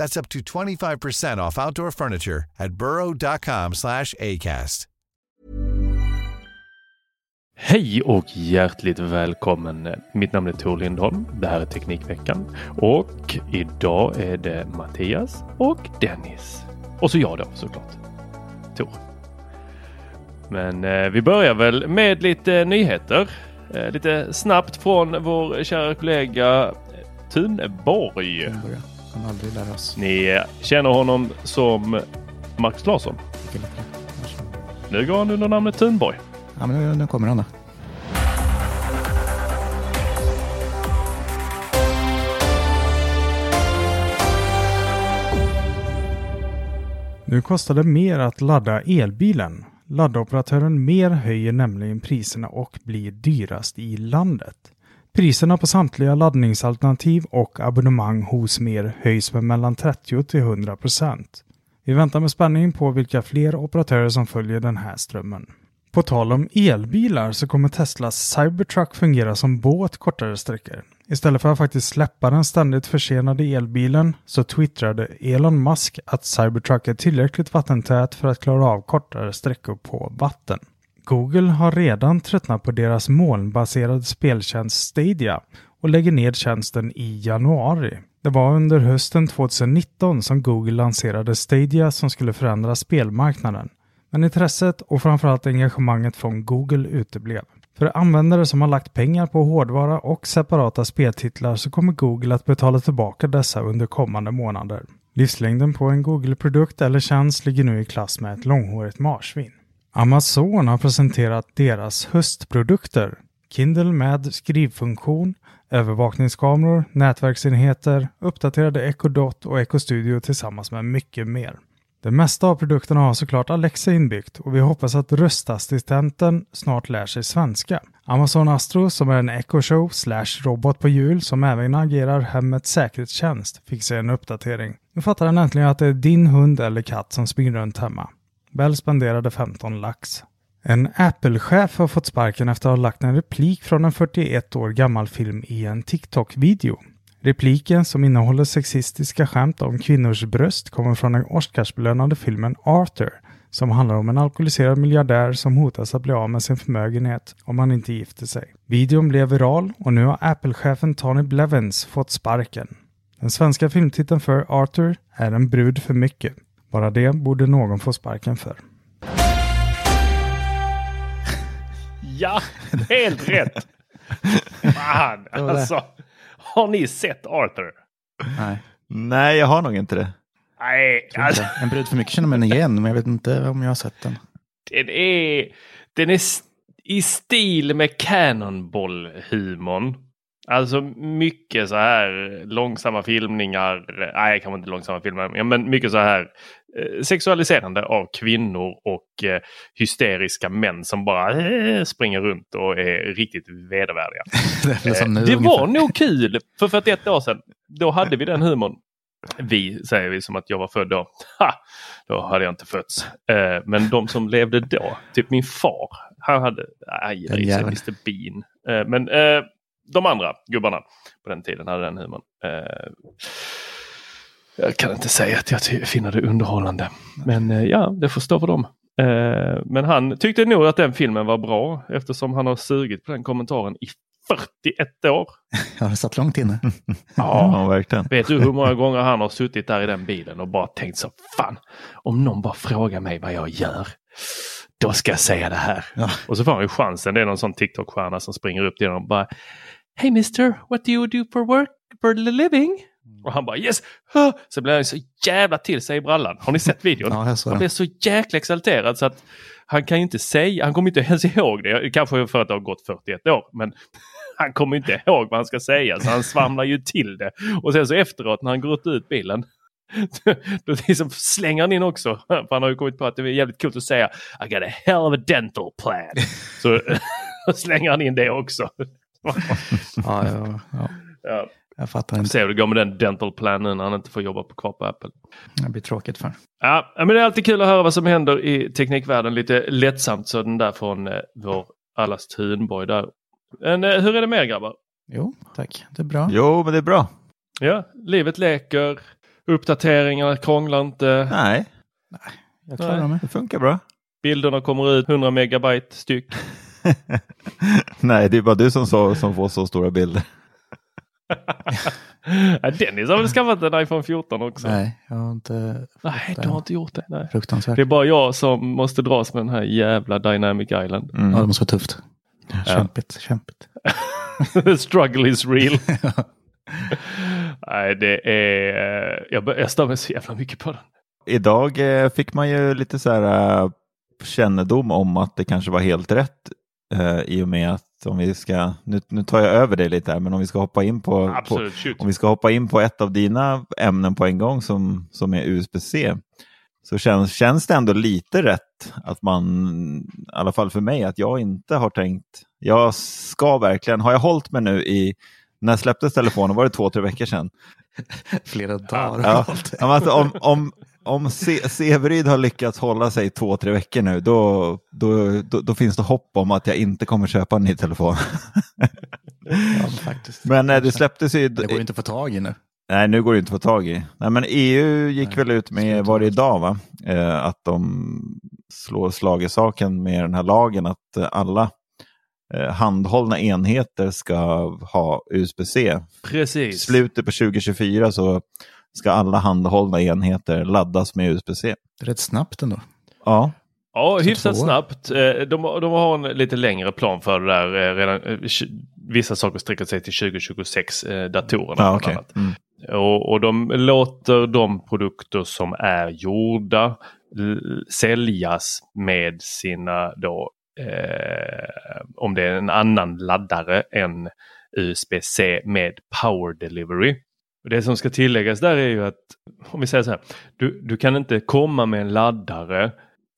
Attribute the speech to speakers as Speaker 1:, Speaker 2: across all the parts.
Speaker 1: That's up to 25% off outdoor furniture at burrow.com slash ACAST.
Speaker 2: Hej och hjärtligt välkommen. Mitt namn är Tor Lindholm. Det här är Teknikveckan och idag är det Mattias och Dennis. Och så jag då såklart. Tor. Men eh, vi börjar väl med lite nyheter. Eh, lite snabbt från vår kära kollega Thunborg.
Speaker 3: Kan aldrig lära oss.
Speaker 2: Ni känner honom som Marcus Larsson. Nu går han under namnet Thunborg.
Speaker 3: Ja, men nu, nu kommer han då.
Speaker 4: Nu kostar det mer att ladda elbilen. Laddoperatören Mer höjer nämligen priserna och blir dyrast i landet. Priserna på samtliga laddningsalternativ och abonnemang hos Mer höjs med mellan 30 till 100 procent. Vi väntar med spänning på vilka fler operatörer som följer den här strömmen. På tal om elbilar så kommer Teslas Cybertruck fungera som båt kortare sträckor. Istället för att faktiskt släppa den ständigt försenade elbilen så twittrade Elon Musk att Cybertruck är tillräckligt vattentät för att klara av kortare sträckor på vatten. Google har redan tröttnat på deras molnbaserade speltjänst Stadia och lägger ned tjänsten i januari. Det var under hösten 2019 som Google lanserade Stadia som skulle förändra spelmarknaden. Men intresset och framförallt engagemanget från Google uteblev. För användare som har lagt pengar på hårdvara och separata speltitlar så kommer Google att betala tillbaka dessa under kommande månader. Livslängden på en Google-produkt eller tjänst ligger nu i klass med ett långhårigt marsvin. Amazon har presenterat deras höstprodukter. Kindle med skrivfunktion, övervakningskameror, nätverksenheter, uppdaterade Echo Dot och Echo Studio tillsammans med mycket mer. Det mesta av produkterna har såklart Alexa inbyggt och vi hoppas att röstassistenten snart lär sig svenska. Amazon Astro som är en Echo Show slash robot på hjul som även agerar hemmets säkerhetstjänst fick sig en uppdatering. Nu fattar den äntligen att det är din hund eller katt som springer runt hemma. Bell spenderade 15 lax. En Apple-chef har fått sparken efter att ha lagt en replik från en 41 år gammal film i en TikTok-video. Repliken som innehåller sexistiska skämt om kvinnors bröst kommer från den Oscarsbelönade filmen Arthur som handlar om en alkoholiserad miljardär som hotas att bli av med sin förmögenhet om han inte gifter sig. Videon blev viral och nu har Apple-chefen Tony Blevins fått sparken. Den svenska filmtiteln för Arthur är En brud för mycket. Bara det borde någon få sparken för.
Speaker 2: Ja, helt rätt! Fan, alltså. Har ni sett Arthur?
Speaker 3: Nej,
Speaker 5: Nej, jag har nog inte det.
Speaker 2: Nej, alltså,
Speaker 3: inte. En brud för mycket känner man igen, men jag vet inte om jag har sett den.
Speaker 2: den är, den är i stil med Cannonball-humorn. Alltså mycket så här långsamma filmningar, nej kanske inte långsamma filmer, men mycket så här sexualiserande av kvinnor och eh, hysteriska män som bara eh, springer runt och är riktigt vedervärdiga.
Speaker 3: Det, är nu
Speaker 2: det var nog kul för 41 år sedan. Då hade vi den humorn. Vi säger vi som att jag var född då. Ha! Då hade jag inte fötts. Eh, men de som levde då, typ min far, han hade, nej,
Speaker 3: Den
Speaker 2: Mr
Speaker 3: jäveln.
Speaker 2: Bean. Eh, men eh, de andra gubbarna på den tiden hade den humorn. Jag kan inte säga att jag finner det underhållande. Men eh, ja, det får stå för dem. Eh, men han tyckte nog att den filmen var bra eftersom han har sugit på den kommentaren i 41 år.
Speaker 3: Jag har satt långt inne.
Speaker 5: Ja, verkligen.
Speaker 2: Vet du hur många gånger han har suttit där i den bilen och bara tänkt så fan, om någon bara frågar mig vad jag gör, då ska jag säga det här.
Speaker 3: Ja.
Speaker 2: Och så får han ju chansen. Det är någon sån TikTok-stjärna som springer upp till honom och bara Hey mister, what do you do for work, for the living? Och han bara yes! Huh. Så blir han så jävla till sig i brallan. Har ni sett videon?
Speaker 3: Ja,
Speaker 2: han blir så jäkla exalterad så att han kan inte säga, han kommer inte ens ihåg det. Kanske för att det har gått 41 år. Men han kommer inte ihåg vad han ska säga så han svamlar ju till det. Och sen så efteråt när han går ut bilen då liksom slänger han in också. För han har ju kommit på att det är jävligt kul att säga I got a hell of a dental plan. Så slänger han in det också.
Speaker 3: Ja, ja, ja.
Speaker 2: Ja.
Speaker 3: Jag fattar inte.
Speaker 2: se hur det går med den dental plan nu när han inte får jobba på kvar på Apple.
Speaker 3: Det blir tråkigt för.
Speaker 2: Ja, men det är alltid kul att höra vad som händer i teknikvärlden. Lite lättsamt så den där från eh, vår allas Thunborg där. Men eh, hur är det med er grabbar?
Speaker 3: Jo, tack. Det är bra.
Speaker 5: Jo, men det är bra.
Speaker 2: Ja, livet leker. Uppdateringarna krånglar inte.
Speaker 5: Nej,
Speaker 3: Jag klarar mig.
Speaker 5: det funkar bra.
Speaker 2: Bilderna kommer ut 100 megabyte styck.
Speaker 5: Nej, det är bara du som, så, som får så stora bilder.
Speaker 2: ja, Dennis har väl skaffat en iPhone 14 också?
Speaker 3: Nej, jag har inte...
Speaker 2: Nej, du har inte gjort det. Nej.
Speaker 3: Fruktansvärt.
Speaker 2: Det är bara jag som måste dras med den här jävla Dynamic Island.
Speaker 5: Mm.
Speaker 3: Ja, det måste vara tufft. Kämpigt, kämpigt.
Speaker 2: The struggle is real. Nej, det är... eh, Jag, jag stör mig så jävla mycket på den.
Speaker 5: Idag eh, fick man ju lite så här eh, kännedom om att det kanske var helt rätt eh, i och med att om vi ska, nu, nu tar jag över dig lite här, men om vi ska hoppa in på, på
Speaker 2: Absolut, shoot.
Speaker 5: om vi ska hoppa in på ett av dina ämnen på en gång som, som är USB-C så känns, känns det ändå lite rätt att man, i alla fall för mig, att jag inte har tänkt, jag ska verkligen, har jag hållit mig nu i, när släpptes telefonen, var det två, tre veckor sedan?
Speaker 3: Flera dagar.
Speaker 5: Ja, ja, alltså, om om, om Se- Severyd har lyckats hålla sig två, tre veckor nu, då, då, då, då finns det hopp om att jag inte kommer köpa en ny telefon.
Speaker 3: Ja, men faktiskt.
Speaker 5: Men eh, det släpptes ju...
Speaker 3: Det går inte att få tag i nu.
Speaker 5: Nej, nu går det inte att få tag i. Nej, men EU gick
Speaker 3: Nej,
Speaker 5: väl ut med, var det idag va? Eh, att de slår slag i saken med den här lagen att eh, alla eh, handhållna enheter ska ha USB-C.
Speaker 2: Precis.
Speaker 5: Slutet på 2024 så ska alla handhållna enheter laddas med USB-C.
Speaker 3: Rätt snabbt ändå.
Speaker 5: Ja,
Speaker 2: Ja,
Speaker 3: Så
Speaker 2: hyfsat
Speaker 3: två
Speaker 2: snabbt. Eh, De, de har en lite längre plan för det där. eh, Redan, eh, vissa saker sträcker sig till 2026, eh, datorerna.
Speaker 5: ja
Speaker 2: annat.
Speaker 5: Mm.
Speaker 2: Och, och de låter de produkter som är gjorda säljas med sina då eh, om det är en annan laddare än USB-C med power delivery. Och det som ska tilläggas där är ju att om vi säger så här, du, du kan inte komma med en laddare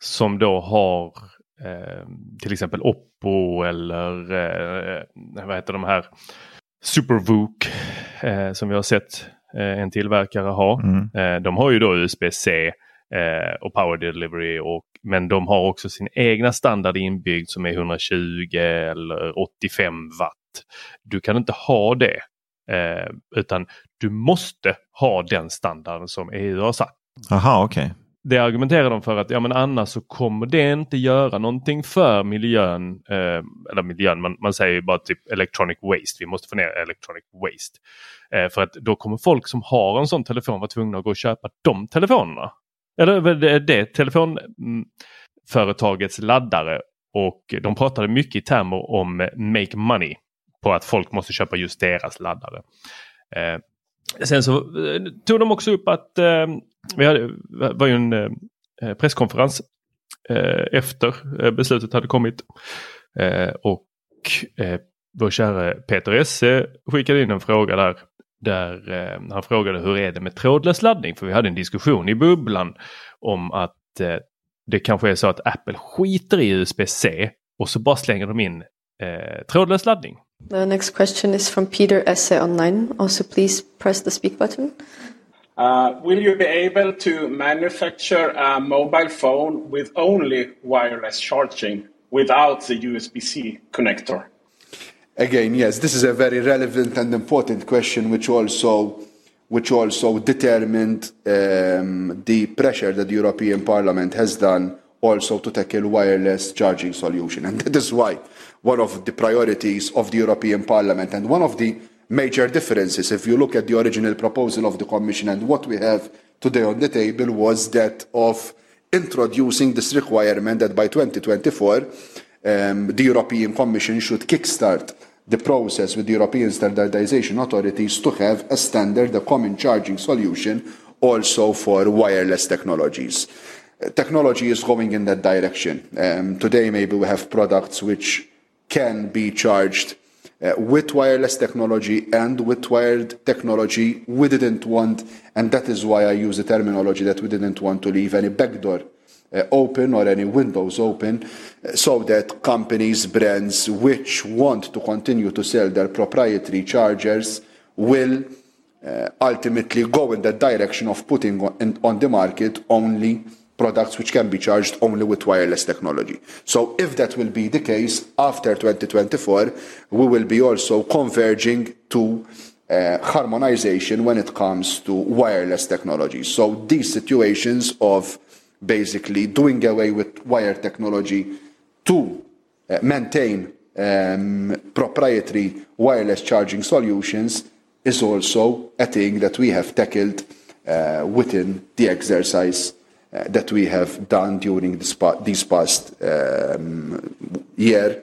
Speaker 2: som då har eh, till exempel Oppo eller eh, vad heter de här Supervook eh, som vi har sett eh, en tillverkare ha.
Speaker 5: Mm.
Speaker 2: Eh, de har ju då USB-C eh, och Power Delivery och, men de har också sin egna standard inbyggd som är 120 eller 85 watt. Du kan inte ha det eh, utan du måste ha den standarden som EU har satt.
Speaker 5: Aha, okej.
Speaker 2: Det argumenterar de för att ja, men annars så kommer det inte göra någonting för miljön. Eh, eller miljön, man, man säger ju bara typ electronic waste. Vi måste få ner electronic waste. Eh, för att då kommer folk som har en sån telefon vara tvungna att gå och köpa de telefonerna. Eller det, det telefonföretagets laddare. Och de pratade mycket i termer om make money. På att folk måste köpa just deras laddare. Eh, sen så eh, tog de också upp att eh, vi hade, det var ju en eh, presskonferens eh, efter eh, beslutet hade kommit. Eh, och eh, vår kära Peter Esse skickade in en fråga där. Där eh, han frågade hur är det med trådlös laddning? För vi hade en diskussion i bubblan om att eh, det kanske är så att Apple skiter i USB-C och så bara slänger de in eh, trådlös laddning.
Speaker 6: The next question is from Peter Esse online. Also, please press the speak button. Uh, will you be able to manufacture a mobile phone with only wireless charging without the USB-C connector?
Speaker 7: Again, yes, this is a very relevant and important question, which also, which also determined um, the pressure that the European Parliament has done also to tackle wireless charging solution, and that is why one of the priorities of the European Parliament and one of the major differences, if you look at the original proposal of the Commission and what we have today on the table, was that of introducing this requirement that by 2024 um, the European Commission should kickstart the process with the European standardization authorities to have a standard, a common charging solution also for wireless technologies. Uh, technology is going in that direction. Um, today, maybe we have products which can be charged uh, with wireless technology and with wired technology. We didn't want, and that is why I use the terminology that we didn't want to leave any backdoor uh, open or any windows open uh, so that companies, brands which want to continue to sell their proprietary chargers will uh, ultimately go in the direction of putting on, on the market only products which can be charged only with wireless technology. So if that will be the case after 2024, we will be also converging to uh, harmonization when it comes to wireless technology. So these situations of basically doing away with wire technology to uh, maintain um, proprietary wireless charging solutions is also a thing that we have tackled uh, within the exercise Uh, that we have done during this, pa- these past um, year,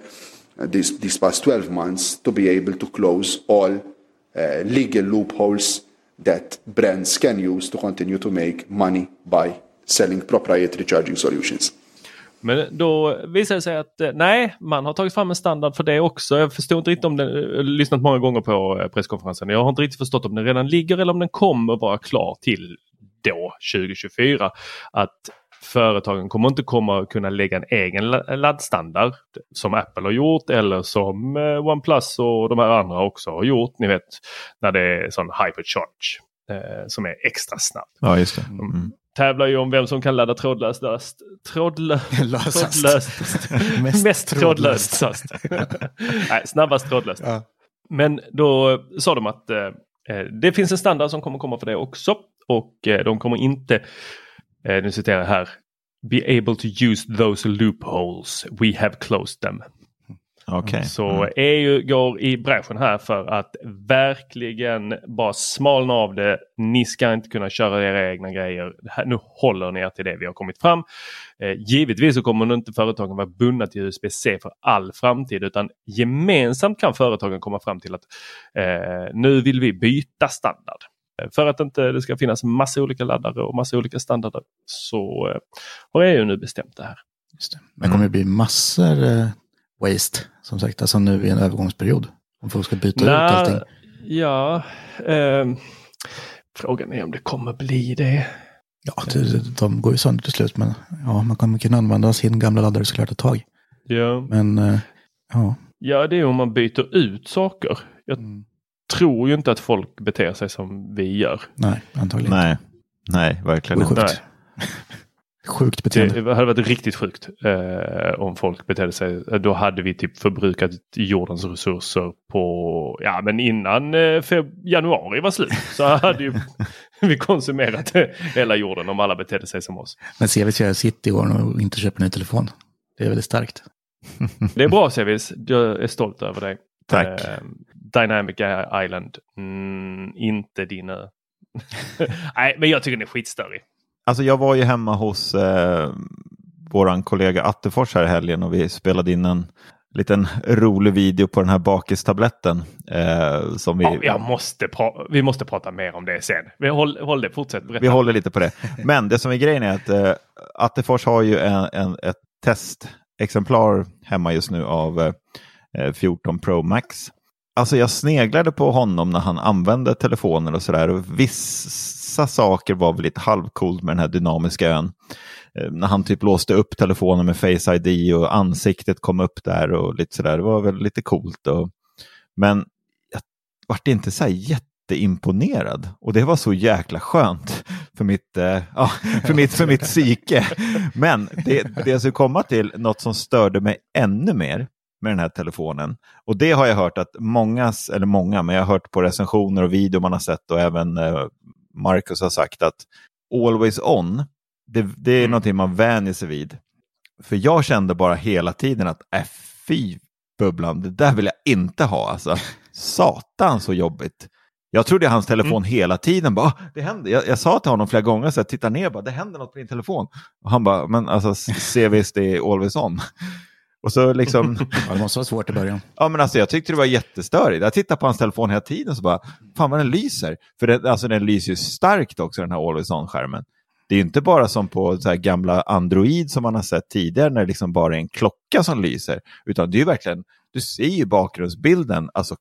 Speaker 7: uh, this past 12 months, to be able to close all uh, legal loopholes that brands can use to continue to make money by selling proprietary charging solutions.
Speaker 2: Men då visar det sig att eh, nej, man har tagit fram en standard för det också. Jag förstår inte riktigt om den, jag har lyssnat många gånger på eh, presskonferensen. Jag har inte riktigt förstått om den redan ligger eller om den kommer vara klar till då 2024. Att företagen kommer inte komma att kunna lägga en egen laddstandard som Apple har gjort eller som eh, OnePlus och de här andra också har gjort. Ni vet när det är sån hypercharge eh, som är extra snabb.
Speaker 5: Ja, just det. Mm
Speaker 2: tävlar ju om vem som kan ladda trådlöst. Trådlö trådlöst. mest, mest trådlöst. Nej, snabbast trådlöst. Ja. Men då sa de att eh, eh, det finns en standard som kommer komma för det också. Och eh, de kommer inte, eh, nu citerar jag här, be able to use those loopholes. We have closed them.
Speaker 5: Okay.
Speaker 2: Så
Speaker 5: mm.
Speaker 2: EU går i bräschen här för att verkligen bara smalna av det. Ni ska inte kunna köra era egna grejer. Nu håller ni er till det vi har kommit fram. Eh, givetvis så kommer inte företagen vara bundna till USB-C för all framtid utan gemensamt kan företagen komma fram till att eh, nu vill vi byta standard. Eh, för att inte det ska finnas massa olika laddare och massa olika standarder så eh, har EU nu bestämt det här.
Speaker 3: Just det. Men kommer det bli massor eh, waste, som sagt, alltså nu i en övergångsperiod? Om folk ska byta Nä, ut allting?
Speaker 2: Ja, eh, frågan är om det kommer bli det.
Speaker 3: Ja, de går ju sönder till slut, men ja, man kommer kunna använda sin gamla laddare såklart ett tag.
Speaker 2: Ja.
Speaker 3: Men, eh, ja.
Speaker 2: Ja, det är om man byter ut saker. Jag mm. Tror ju inte att folk beter sig som vi gör.
Speaker 3: Nej, antagligen
Speaker 5: Nej, Nej verkligen
Speaker 3: inte. Nej. Sjukt beteende.
Speaker 2: Det hade varit riktigt sjukt eh, om folk betedde sig. Då hade vi typ förbrukat jordens resurser på, ja men innan eh, januari var slut så hade ju vi konsumerat hela jorden om alla betedde sig som oss.
Speaker 3: Men Sevis gör sitt i år och inte köper ny telefon. Det är väldigt starkt.
Speaker 2: det är bra Sevis, jag är stolt över dig.
Speaker 5: Tack.
Speaker 2: Eh, Dynamic Island, mm, inte din ö. Nej, men jag tycker den är skitstörig.
Speaker 5: Alltså jag var ju hemma hos eh, våran kollega Attefors här i helgen och vi spelade in en liten rolig video på den här bakistabletten. Eh, som vi...
Speaker 2: Ja, jag måste vi måste prata mer om det sen. Vi håll, håll det, fortsätt
Speaker 5: berätta. Vi håller lite på det. Men det som är grejen är att eh, Attefors har ju en, en, ett testexemplar hemma just nu av eh, 14 Pro Max. Alltså jag sneglade på honom när han använde telefonen och sådär. Vissa saker var väl lite halvcoolt med den här dynamiska ön. Eh, när han typ låste upp telefonen med Face ID och ansiktet kom upp där och lite sådär. Det var väl lite coolt. Och... Men jag vart inte så här jätteimponerad och det var så jäkla skönt för mitt, eh, ja, för mitt, för mitt psyke. Men det, det jag skulle komma till, något som störde mig ännu mer med den här telefonen. Och det har jag hört att många, eller många, men jag har hört på recensioner och video man har sett och även eh, Marcus har sagt att Always On, det, det är mm. någonting man vänjer sig vid. För jag kände bara hela tiden att äh, fy bubblan, det där vill jag inte ha. Alltså, satan så jobbigt. Jag trodde hans telefon mm. hela tiden. Bara, det händer. Jag, jag, sa till honom flera gånger, så här, titta ner, bara, det händer något på din telefon. Och han bara, men alltså se visst det är always on. Och så liksom...
Speaker 3: ja, det måste vara svårt i början.
Speaker 5: Ja, men alltså jag tyckte det var jättestörigt. Jag tittade på hans telefon hela tiden så bara, fan vad den lyser. För det, alltså den lyser ju starkt också, den här always on-skärmen. Det är inte bara som på gamla Android som man har sett tidigare när det liksom bara är en klocka som lyser. Utan det är ju verkligen, du ser ju bakgrundsbilden alltså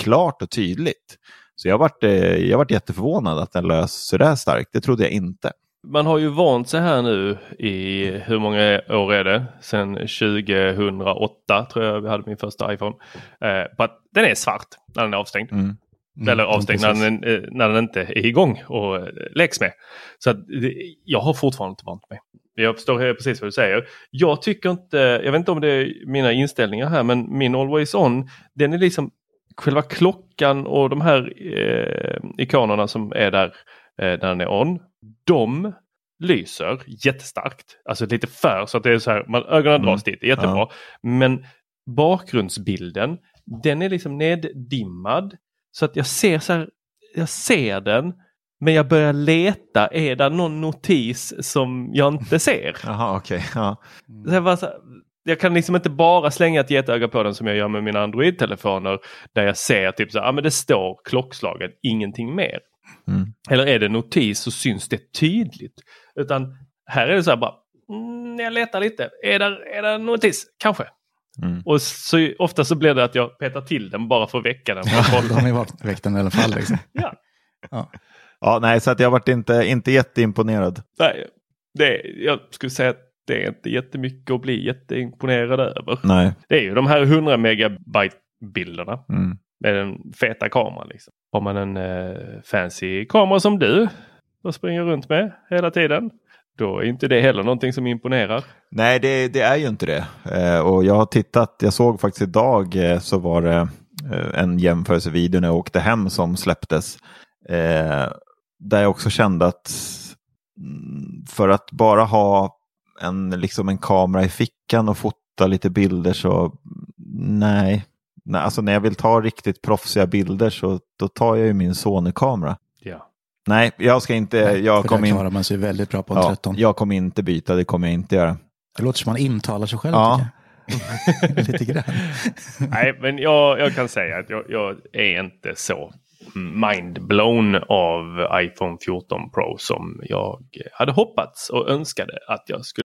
Speaker 5: klart och tydligt. Så jag varit, eh, jag varit jätteförvånad att den lös så där starkt. Det trodde jag inte.
Speaker 2: Man har ju vant sig här nu i hur många år är det? Sen 2008 tror jag vi hade min första iPhone. Eh, på att den är svart när den är avstängd. Mm. Mm, Eller avstängd när den, eh, när den inte är igång och eh, läggs med. Så att, jag har fortfarande inte vant mig. Jag förstår precis vad du säger. Jag tycker inte, jag vet inte om det är mina inställningar här, men min Always On, den är liksom själva klockan och de här eh, ikonerna som är där eh, när den är on. De lyser jättestarkt, alltså lite för så att det är så här, man, ögonen mm. dras dit, jättebra. Ja. Men bakgrundsbilden, den är liksom neddimmad så att jag ser så här, jag ser den men jag börjar leta, är det någon notis som jag inte ser?
Speaker 5: Jaha, okej. Okay. Ja.
Speaker 2: jag, jag kan liksom inte bara slänga ett getöga på den som jag gör med mina Android-telefoner där jag ser typ så ja ah, men det står klockslaget, ingenting mer. Mm. Eller är det notis så syns det tydligt. Utan här är det så här bara, mm, jag letar lite, är det, är det notis? Kanske. Mm. Och så, ofta så blir det att jag petar till den bara för att väcka den.
Speaker 3: Ja, de har väckt den i alla fall. Liksom.
Speaker 2: ja.
Speaker 5: ja. Ja, nej, så att jag varit inte, inte jätteimponerad.
Speaker 2: Nej, det, jag skulle säga att det är inte jättemycket att bli jätteimponerad över.
Speaker 5: Nej.
Speaker 2: Det är ju de här 100 megabyte bilderna. Mm. Med den feta kameran. Liksom. Har man en eh, fancy kamera som du och springer runt med hela tiden. Då är inte det heller någonting som imponerar.
Speaker 5: Nej, det, det är ju inte det. Eh, och jag har tittat, jag såg faktiskt idag eh, så var det eh, en jämförelsevideo när jag åkte hem som släpptes. Eh, där jag också kände att mm, för att bara ha en, liksom en kamera i fickan och fota lite bilder så mm, nej nej. Alltså när jag vill ta riktigt proffsiga bilder så då tar jag ju min Sony-kamera.
Speaker 2: Ja.
Speaker 5: Nej, jag ska inte.
Speaker 3: Nej,
Speaker 5: jag kommer
Speaker 3: in... man sig väldigt bra på en ja, 13.
Speaker 5: Jag kommer inte byta, det kommer jag inte göra.
Speaker 3: Det låter som man intalar sig själv. Ja. Lite grann.
Speaker 2: Nej, men jag, jag kan säga att jag, jag är inte så mindblown av iPhone 14 Pro som jag hade hoppats och önskade att jag skulle.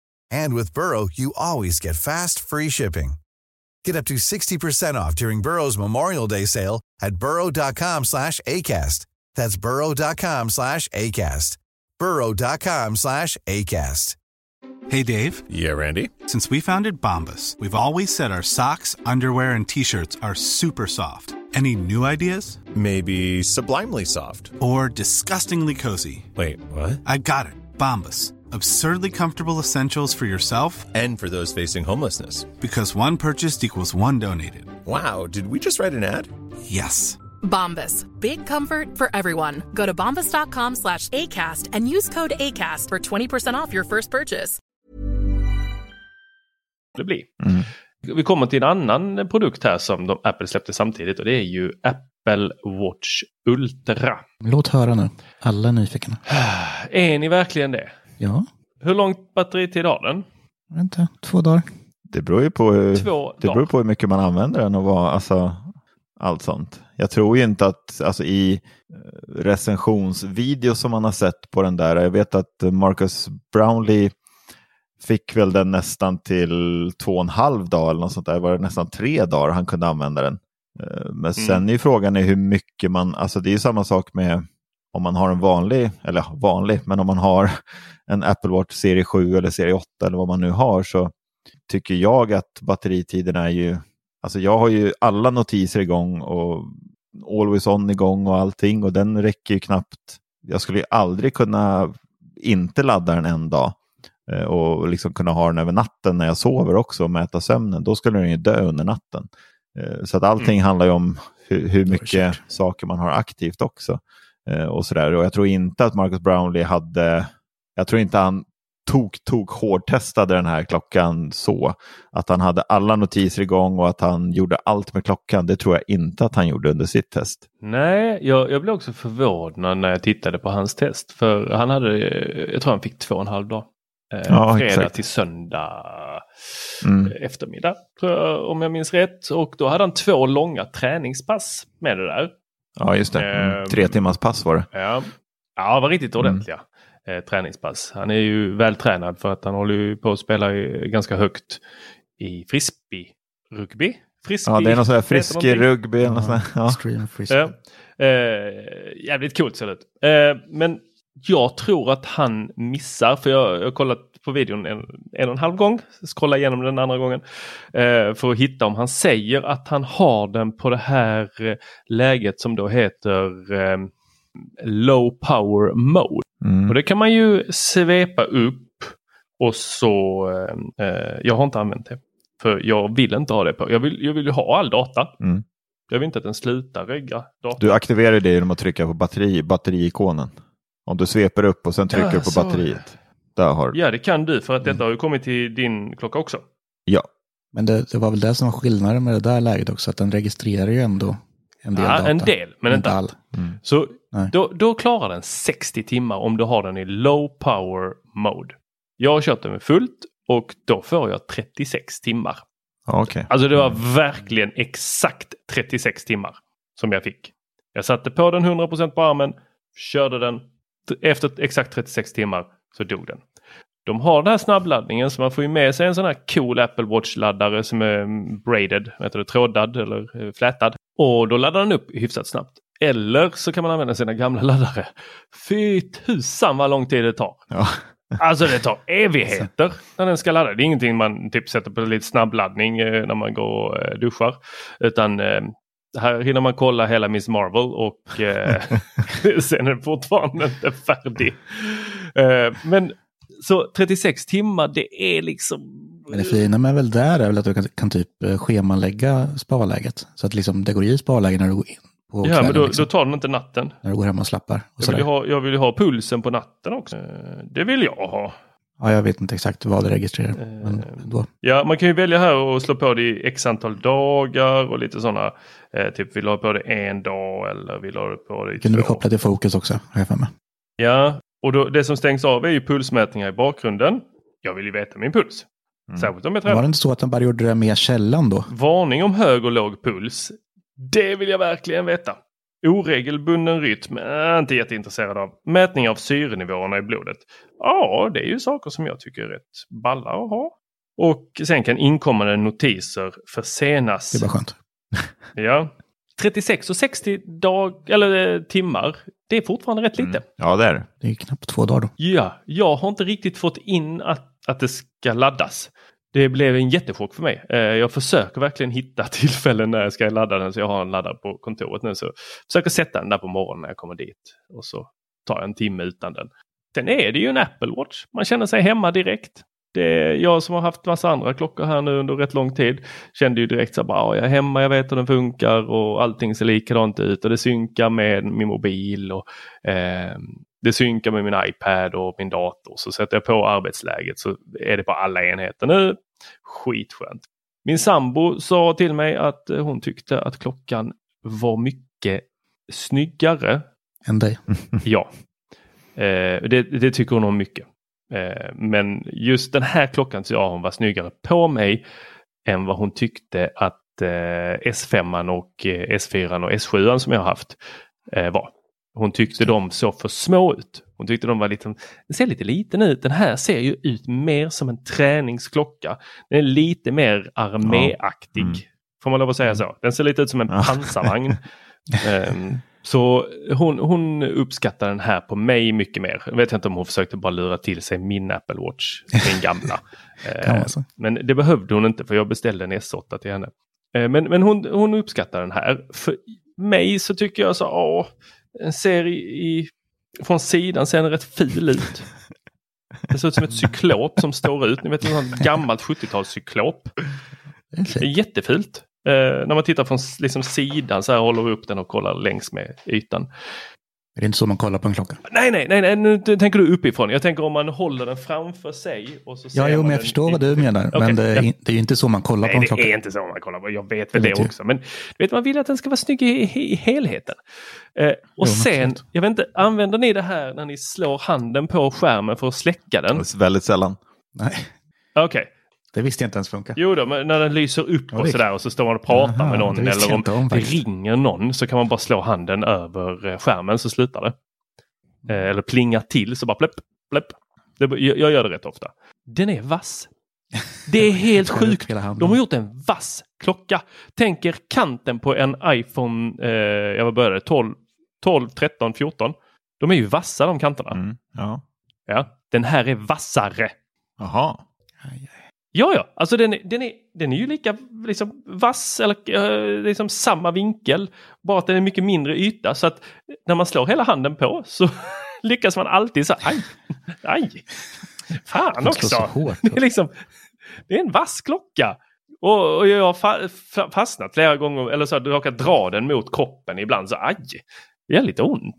Speaker 1: And with Burrow, you always get fast, free shipping. Get up to 60% off during Burrow's Memorial Day sale at burrow.com slash ACAST. That's burrow.com slash ACAST. burrow.com slash ACAST.
Speaker 8: Hey, Dave.
Speaker 9: Yeah, Randy.
Speaker 8: Since we founded Bombus, we've always said our socks, underwear, and t shirts are super soft. Any new ideas?
Speaker 9: Maybe sublimely soft.
Speaker 8: Or disgustingly cozy?
Speaker 9: Wait, what?
Speaker 8: I got it. Bombus. Absurdly comfortable essentials for yourself
Speaker 9: and for those facing homelessness.
Speaker 8: Because one purchased equals one donated.
Speaker 9: Wow, did we just write an ad?
Speaker 8: Yes.
Speaker 10: Bombas. Big comfort for everyone. Go to bombas.com slash ACAST and use code ACAST for 20% off your first purchase.
Speaker 2: Det blir.
Speaker 5: Mm.
Speaker 2: Vi kommer till en annan produkt här som de, Apple släppte samtidigt och det är ju Apple Watch Ultra.
Speaker 3: Låt höra nu. Alla är nyfikna.
Speaker 2: Är ni verkligen det?
Speaker 3: Ja.
Speaker 2: Hur långt batteritid har den?
Speaker 3: Vänta, två dagar.
Speaker 5: Det beror ju på, hur-
Speaker 2: Två
Speaker 5: det beror på hur mycket man använder den och vad, alltså, allt sånt. Jag tror ju inte att alltså, i eh, recensionsvideo som man har sett på den där, jag vet att Marcus Brownlee fick väl den nästan till två och en halv dag eller något sånt där, var det nästan tre dagar han kunde använda den. Eh, Men sen är ju frågan är hur mycket man, alltså det är ju samma sak med om man har en vanlig, eller vanlig, men om man har en Apple Watch serie 7 eller serie 8 eller vad man nu har så tycker jag att batteritiden är ju, alltså jag har ju alla notiser igång och Always On igång och allting och den räcker ju knappt, jag skulle ju aldrig kunna inte ladda den en dag eh, och liksom kunna ha den över natten när jag sover också och mäta sömnen, då skulle den ju dö under natten. Eh, Så att allting handlar ju om hur, hur mycket saker man har aktivt också. Eh, Och, sådär. och jag tror inte att Marcus Brownlee hade, jag tror inte han tok, tok hårdtestade den här klockan så. Att han hade alla notiser igång och att han gjorde allt med klockan. Det tror jag inte att han gjorde under sitt test.
Speaker 2: Nej, jag, jag blev också förvånad när jag tittade på hans test. För han hade, eh, jag tror han fick två och en halv dag. Eh,
Speaker 5: Ja,
Speaker 2: fredag
Speaker 5: exakt.
Speaker 2: till söndag
Speaker 5: Mm.
Speaker 2: eftermiddag, jag, om jag minns rätt. Och då hade han två långa träningspass med det där.
Speaker 5: Ja, just det. Mm.
Speaker 2: Ehm,
Speaker 5: Tre timmars pass var det.
Speaker 2: Ja, ja var riktigt
Speaker 5: Mm.
Speaker 2: ordentliga eh, träningspass. Han är ju vältränad för att han håller ju på att spela ganska högt i frisbee-rugby. Frisbee,
Speaker 5: Ja, det är någon sån här något sånt. Ja.
Speaker 3: Stream frisbee.
Speaker 2: Ja. Eh, jävligt coolt ser det ut. Eh, men jag tror att han missar, för jag jag har kollat på videon en, en och en halv gång, scrolla igenom den andra gången, eh, för att hitta om han säger att han har den på det här eh, läget som då heter eh, low power mode.
Speaker 5: Mm.
Speaker 2: Och det kan man ju svepa upp och så, eh, eh, jag har inte använt det. För jag vill inte ha det på. Jag vill, jag vill ju ha all data.
Speaker 5: Mm.
Speaker 2: Jag vill inte att den slutar regga data.
Speaker 5: Du aktiverar det genom att trycka på batteri, batteriikonen. Om du sveper upp och sen trycker
Speaker 2: Ja,
Speaker 5: på batteriet. Där har.
Speaker 2: Ja, det kan du för att detta har ju kommit till din klocka också.
Speaker 5: Ja.
Speaker 3: Men det, det var väl det som var skillnaden med det där läget också, att den registrerar ju ändå en del
Speaker 2: Ja,
Speaker 3: data.
Speaker 2: en del, men inte
Speaker 3: all.
Speaker 2: Så
Speaker 3: Nej.
Speaker 2: då, då klarar den 60 timmar om du har den i low power mode. Jag har kört den med fullt och då får jag 36 timmar.
Speaker 5: Okej.
Speaker 2: Alltså det var verkligen exakt 36 timmar som jag fick. Jag satte på den 100% på armen, körde den. Efter exakt 36 timmar så dog den. De har den här snabbladdningen så man får ju med sig en sån här cool Apple Watch-laddare som är mm, braided, heter det, trådad eller eh, flätad. Och då laddar den upp hyfsat snabbt. Eller så kan man använda sina gamla laddare. Fy tusan vad lång tid det tar.
Speaker 5: Ja.
Speaker 2: Alltså det tar evigheter när den ska ladda. Det är ingenting man typ sätter på lite snabbladdning eh, när man går och eh, duschar. Utan här hinner man kolla hela Miss Marvel och eh, sen är den fortfarande inte färdig. Eh, men så 36 timmar det är liksom...
Speaker 3: Men det fina med väl där är väl att du kan, kan typ eh, schemalägga sparläget. Så att liksom det går i sparläge när du går in på
Speaker 2: Ja, men då,
Speaker 3: liksom,
Speaker 2: då tar den inte natten.
Speaker 3: När du går hem och slappar. Och
Speaker 2: Jag vill, ha, jag vill ha pulsen på natten också. Eh, Det vill jag ha.
Speaker 3: Ja, jag vet inte exakt vad det registrerar.
Speaker 2: Eh,
Speaker 3: Men då.
Speaker 2: Ja, man kan ju välja här och slå på det i x antal dagar och lite sådana. Eh, typ vill du ha på det en dag eller vill du ha det på det i
Speaker 3: Kunde vi
Speaker 2: två?
Speaker 3: koppla till fokus också.
Speaker 2: Ja, och då, det som stängs av är ju pulsmätningar i bakgrunden. Jag vill ju veta min puls. Särskilt om jag
Speaker 3: Var
Speaker 2: tränar.
Speaker 3: det inte så att den bara gjorde det med källan då?
Speaker 2: Varning om hög och låg puls. Det vill jag verkligen veta. Oregelbunden rytm, är inte jätteintresserad av. Mätning av syrenivåerna i blodet. Ja, det är ju saker som jag tycker är rätt balla att ha. Och sen kan inkommande notiser försenas.
Speaker 3: Det bara skönt.
Speaker 2: Ja. 36 och 60 dag, eller, eh, timmar, det är fortfarande rätt lite.
Speaker 5: Ja, det är det.
Speaker 3: Det är knappt två dagar då.
Speaker 2: Ja, jag har inte riktigt fått in att, att det ska laddas. Det blev en jättechock för mig. Eh, jag försöker verkligen hitta tillfällen när jag ska ladda den så jag har en laddare på kontoret nu. Så jag försöker sätta den där på morgonen när jag kommer dit. Och så tar jag en timme utan den. Sen är det ju en Apple Watch. Man känner sig hemma direkt. Det, jag som har haft massa andra klockor här nu under rätt lång tid kände ju direkt så bara, jag är hemma, jag vet hur den funkar och allting ser likadant ut och det synkar med min mobil och eh, det synkar med min iPad och min dator. Så sätter jag på arbetsläget så är det på alla enheter nu. Skitskönt. Min sambo sa till mig att hon tyckte att klockan var mycket snyggare.
Speaker 3: Än dig?
Speaker 2: ja. Eh, det, det, tycker hon om mycket. Eh, men just den här klockan så hon var snyggare på mig än vad hon tyckte att eh, S5 och eh, S4 och S7 som jag har haft var. Hon tyckte de såg för små ut. Hon tyckte de var lite, den ser lite liten ut. Den här ser ju ut mer som en träningsklocka. Den är lite mer arméaktig. Ja. Mm. Får man lov att säga så? Den ser lite ut som en pansarvagn. um, så hon, hon uppskattar den här på mig mycket mer. Jag vet inte om hon försökte bara lura till sig min Apple Watch, min gamla. eh, men det behövde hon inte för jag beställde en S8 till henne. Eh, men men hon, hon uppskattar den här. För mig så tycker jag så, åh, den ser i, i, från sidan ser den rätt ful ut. Det ser ut som ett cyklop som står ut. Ni vet ett gammalt 70-talscyklop. Det är jättefult. Eh, när man tittar från liksom, sidan så här håller vi upp den och kollar längs med ytan.
Speaker 3: Är det inte så man kollar på en klocka?
Speaker 2: Nej, nej, nej, nej nu tänker du uppifrån. Jag tänker om man håller den framför sig. Och så
Speaker 3: ja, jo, men jag förstår vad du menar. Okay. Men det är, det är ju inte så man kollar
Speaker 2: nej,
Speaker 3: på en klocka.
Speaker 2: Nej, det är inte så man kollar på. Jag vet väl det, det också. Men du vet, man vill att den ska vara snygg i, i, i helheten. Eh, och jo, sen, jag vet inte, använder ni det här när ni slår handen på skärmen för att släcka den?
Speaker 5: Väldigt sällan.
Speaker 3: Nej.
Speaker 2: Okej. Okay.
Speaker 3: Det visste jag inte ens funkar.
Speaker 2: Jo då, men när den lyser upp och sådär och så står man och pratar Aha, med någon eller om, om det ringer någon så kan man bara slå handen över eh, skärmen så slutar det. Eh, eller plinga till så bara pläpp, pläpp. Det, jag, jag gör det rätt ofta. Den är vass. Det är helt sjukt. De har gjort en vass klocka. Tänker kanten på en iPhone, eh, jag började 12, 12, 13, 14. De är ju vassa de kanterna.
Speaker 5: Mm, ja.
Speaker 2: ja. Den här är vassare.
Speaker 5: Jaha.
Speaker 2: Ja, ja, alltså den, den, är, den är ju lika liksom, vass eller uh, liksom samma vinkel. Bara att den är mycket mindre yta så att när man slår hela handen på så lyckas man alltid så aj, aj. Fan också. Det, är liksom, det är en vass klocka. Och, och jag har fa fastnat flera gånger eller så har jag råkat dra den mot kroppen ibland så aj. Det gör lite ont.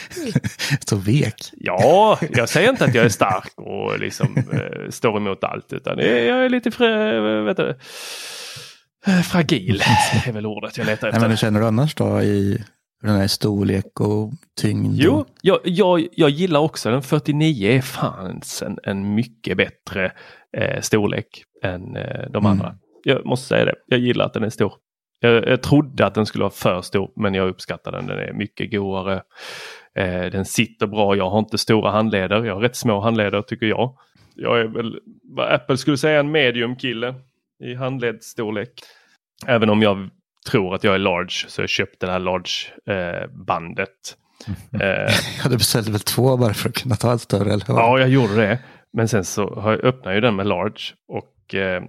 Speaker 3: så vek.
Speaker 2: Ja, jag säger inte att jag är stark och liksom eh, står emot allt utan jag är lite frä, vet du, fragil är väl ordet jag letar efter.
Speaker 3: Nej, men hur känner du annars då i den här storlek och tyngd?
Speaker 2: Jo, jag, jag, jag gillar också den 49 är fan en, en mycket bättre eh, storlek än eh, de mm. andra. Jag måste säga det. Jag gillar att den är stor. Jag, jag trodde att den skulle vara för stor men jag uppskattar den. Den är mycket godare. Eh, den sitter bra. Jag har inte stora handleder. Jag har rätt små handleder tycker jag. Jag är väl vad Apple skulle säga en medium kille i handledsstorlek. Även om jag tror att jag är large så jag köpte det här large eh, bandet.
Speaker 3: Mm. Eh, ja, du beställde väl två bara för att kunna ta ett större? Eller
Speaker 2: Ja, jag gjorde det. Men sen så har jag öppnat ju den med large och eh,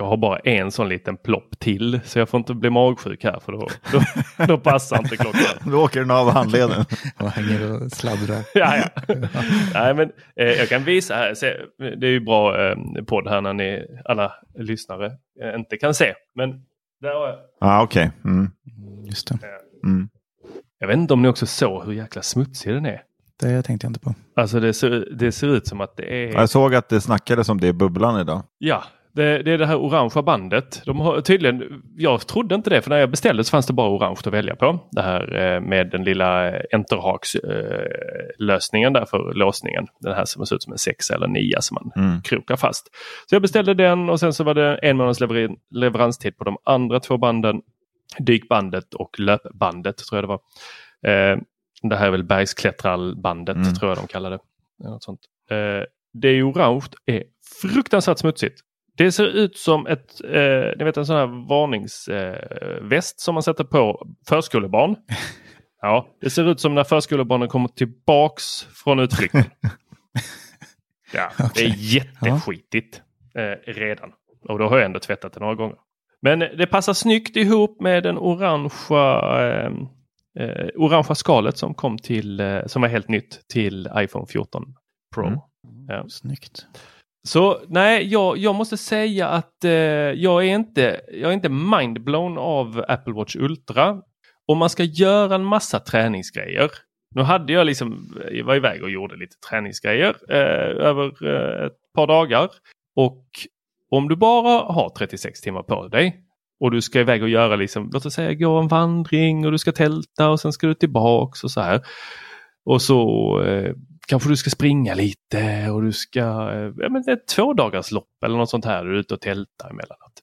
Speaker 2: jag har bara en sån liten plopp till så jag får inte bli magsjuk här för då, då, då passar inte klockan.
Speaker 5: då åker den av handleden.
Speaker 3: och hänger och sladdrar.
Speaker 2: ja, ja. Nej, men, eh, jag kan visa här. Se, det är ju bra eh, podd här när ni alla lyssnare eh, inte kan se. Men där har jag.
Speaker 5: Ah, Okej. Okay. Mm.
Speaker 3: Just det.
Speaker 5: Mm.
Speaker 2: Jag vet inte om ni också såg hur jäkla smutsig den är.
Speaker 3: Det tänkte jag inte på.
Speaker 2: Alltså det ser, det ser ut som att det är...
Speaker 5: Jag såg att det snackades om det i bubblan idag.
Speaker 2: Ja, det, det, är det här orangea bandet. De har tydligen, jag trodde inte det för när jag beställde så fanns det bara orange att välja på. Det här eh, med den lilla eh, lösningen där för låsningen. Den här som ser ut som en 6 eller 9 som man mm. krokar fast. Så jag beställde den och sen så var det en månads lever leveranstid på de andra två banden. Dykbandet och löpbandet tror jag det var. Eh, det här är väl bergsklättrarbandet mm. tror jag de kallar det. Något sånt. det är orange, är fruktansvärt smutsigt. Det ser ut som ett, eh, ni vet en sån här varningsväst eh, som man sätter på förskolebarn. Ja, det ser ut som när förskolebarnen kommer tillbaks från utflykten. Ja, det är jätteskitigt eh, redan. Och då har jag ändå tvättat det några gånger. Men det passar snyggt ihop med den orangea, eh, eh, orangea skalet som kom till, eh, som var helt nytt till iPhone 14 Pro.
Speaker 3: Mm.
Speaker 2: Ja.
Speaker 3: Snyggt.
Speaker 2: Så nej, jag, jag måste säga att eh, jag, är inte, jag är inte mindblown av Apple Watch Ultra. Om man ska göra en massa träningsgrejer. Nu hade jag liksom, jag var iväg och gjorde lite träningsgrejer eh, över eh, ett par dagar. Och om du bara har 36 timmar på dig och du ska iväg och göra liksom, låt oss säga gå en vandring och du ska tälta och sen ska du tillbaks och så här. Och så eh, kanske du ska springa lite och du ska, eh, ja men ett två dagars lopp eller något sånt här, du är ute och tältar emellanåt.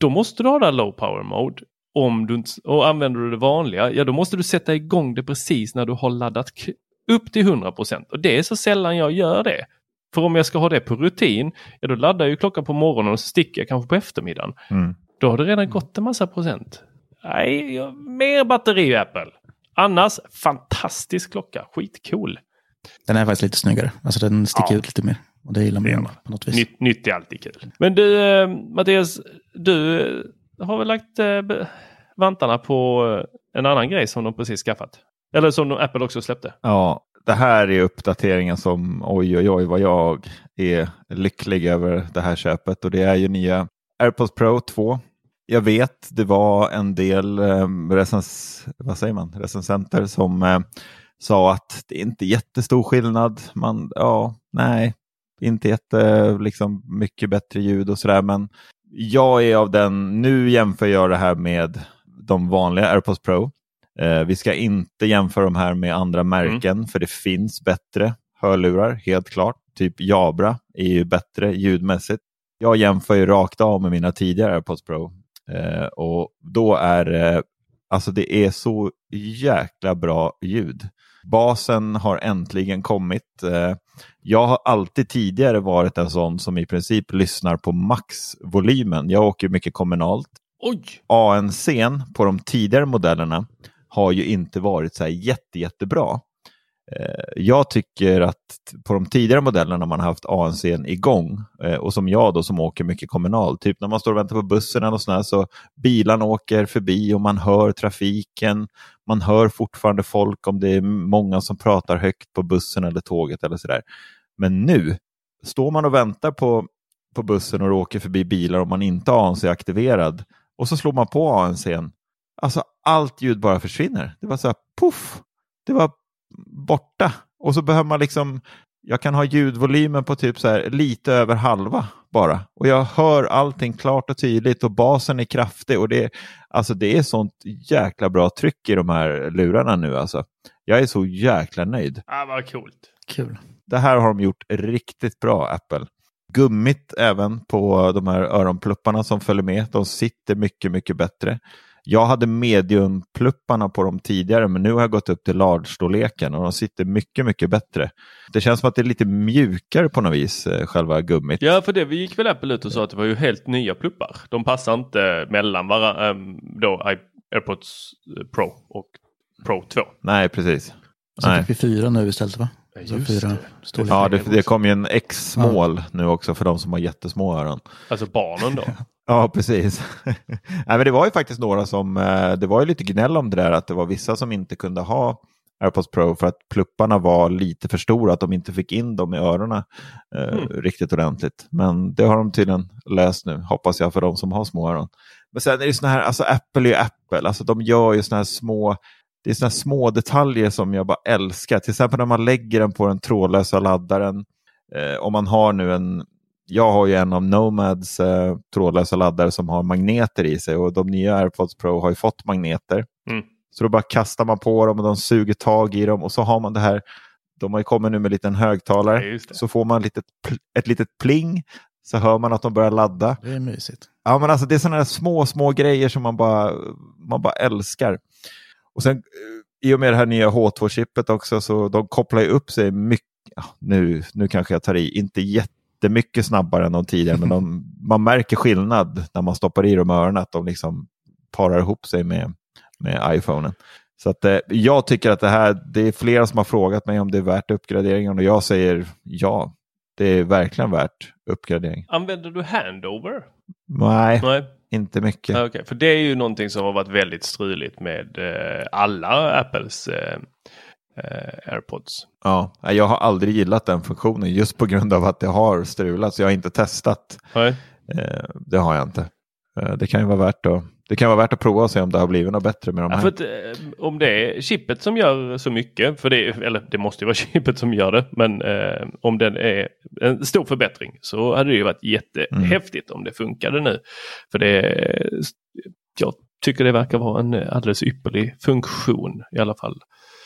Speaker 2: Då måste du ha det low power mode. Om du inte, och använder du det vanliga, ja då måste du sätta igång det precis när du har laddat upp till 100 Och det är så sällan jag gör det. För om jag ska ha det på rutin, ja då laddar jag ju klockan på morgonen och så sticker jag kanske på eftermiddagen.
Speaker 5: Mm.
Speaker 2: Då har det redan gått en massa procent. Nej, mer batteri Apple. Annars fantastisk klocka, skitcool.
Speaker 3: Den är faktiskt lite snyggare. Alltså den sticker
Speaker 2: Ja.
Speaker 3: ut lite mer. Och det gillar man på något vis.
Speaker 2: Nytt, nytt är alltid kul. Men du eh, Mattias, du eh, har väl lagt eh, vantarna på en annan grej som de precis skaffat? Eller som Apple också släppte?
Speaker 5: Ja, det här är uppdateringen som oj oj oj vad jag är lycklig över det här köpet och det är ju nya AirPods Pro 2. Jag vet det var en del eh, recens, vad säger man? recensenter som eh, sa att det är inte jättestor skillnad. Man, ja, nej, inte jätte, liksom, mycket bättre ljud och sådär. Men jag är av den, nu jämför jag det här med de vanliga AirPods Pro. Eh, vi ska inte jämföra de här med andra märken för det finns bättre hörlurar, helt klart. Typ Jabra är ju bättre ljudmässigt. Jag jämför ju rakt av med mina tidigare AirPods Pro. Eh, och då är det, alltså det är så jäkla bra ljud. Basen har äntligen kommit. Eh, jag har alltid tidigare varit en sån som i princip lyssnar på maxvolymen. Jag åker mycket kommunalt.
Speaker 2: Oj!
Speaker 5: ANCn på de tidigare modellerna har ju inte varit så här jätte, jättebra. Eh, jag tycker att på de tidigare modellerna man har haft ANC igång eh, och som jag då som åker mycket kommunalt, typ när man står och väntar på bussen eller sådär så bilarna åker förbi och man hör trafiken. Man hör fortfarande folk om det är många som pratar högt på bussen eller tåget eller sådär. Men nu står man och väntar på, på bussen och åker förbi bilar och man inte har ANC aktiverad och så slår man på ANC, Alltså allt ljud bara försvinner. Det var så här poff. Det var borta. Och så behöver man liksom, jag kan ha ljudvolymen på typ så här lite över halva bara. Och jag hör allting klart och tydligt och basen är kraftig. Och det, alltså det är sånt jäkla bra tryck i de här lurarna nu alltså. Jag är så jäkla nöjd.
Speaker 2: Ah, vad coolt.
Speaker 3: Kul.
Speaker 5: Det här har de gjort riktigt bra, Apple. Gummit även på de här öronplupparna som följer med. De sitter mycket, mycket bättre. Jag hade mediumplupparna på dem tidigare, men nu har jag gått upp till large-storleken och de sitter mycket, mycket bättre. Det känns som att det är lite mjukare på något vis, eh, själva gummit.
Speaker 2: Ja, för det vi gick väl Apple ut och sa att det var ju helt nya pluppar. De passar inte mellan vara, um, då AirPods Pro och Pro 2.
Speaker 5: Nej, precis.
Speaker 3: Så
Speaker 5: Nej.
Speaker 3: fick vi fyra nu istället va?
Speaker 2: Ja, just
Speaker 3: fyra
Speaker 2: det.
Speaker 5: Ja, det, det kom ju en X-mål nu också för de som har jättesmå öron.
Speaker 2: Alltså barnen då.
Speaker 5: Ja, precis. Nej, men det var ju faktiskt några som, eh, det var ju lite gnäll om det där att det var vissa som inte kunde ha AirPods Pro för att plupparna var lite för stora, att de inte fick in dem i öronen eh,
Speaker 2: Mm.
Speaker 5: riktigt ordentligt. Men det har de tydligen löst nu, hoppas jag för de som har små öron. Men sen är det såna här, alltså Apple är ju Apple, alltså de gör ju såna här små, det är såna små detaljer som jag bara älskar. Till exempel när man lägger den på den trådlösa laddaren. Eh, om man har nu en, jag har ju en av Nomads eh, trådlösa laddare som har magneter i sig och de nya AirPods Pro har ju fått magneter.
Speaker 2: Mm.
Speaker 5: Så då bara kastar man på dem och de suger tag i dem och så har man det här. De har ju kommit nu med en liten högtalare.
Speaker 2: Ja,
Speaker 5: så får man ett litet, ett litet pling så hör man att de börjar ladda.
Speaker 3: Det är mysigt.
Speaker 5: Ja, men alltså det är sådana här små, små grejer som man bara, man bara älskar. Och sen eh, i och med det här nya H2-chippet också så de kopplar ju upp sig mycket, ja, nu, nu kanske jag tar i, inte jättemycket snabbare än de tidigare, men de, man märker skillnad när man stoppar i dem öronen, att de liksom parar ihop sig med, med iPhonen. Så att, eh, jag tycker att det här, det är flera som har frågat mig om det är värt uppgraderingen och jag säger ja. Det är verkligen värt uppgradering.
Speaker 2: Använder du handover?
Speaker 5: Nej,
Speaker 2: Nej.
Speaker 5: inte mycket.
Speaker 2: Okay. För det är ju någonting som har varit väldigt struligt med eh, alla Apples eh, eh, AirPods.
Speaker 5: Ja, jag har aldrig gillat den funktionen just på grund av att det har strulat. Så jag har inte testat. Eh, det har jag inte. Eh, det kan ju vara värt att det kan vara värt att prova och se om det har blivit något bättre med de
Speaker 2: Ja,
Speaker 5: här.
Speaker 2: för att, eh, om det är chippet som gör så mycket, för det, eller det måste ju vara chippet som gör det, men eh, om den är en stor förbättring så hade det ju varit jättehäftigt om det funkade nu. För det, jag tycker det verkar vara en alldeles ypperlig funktion i alla fall.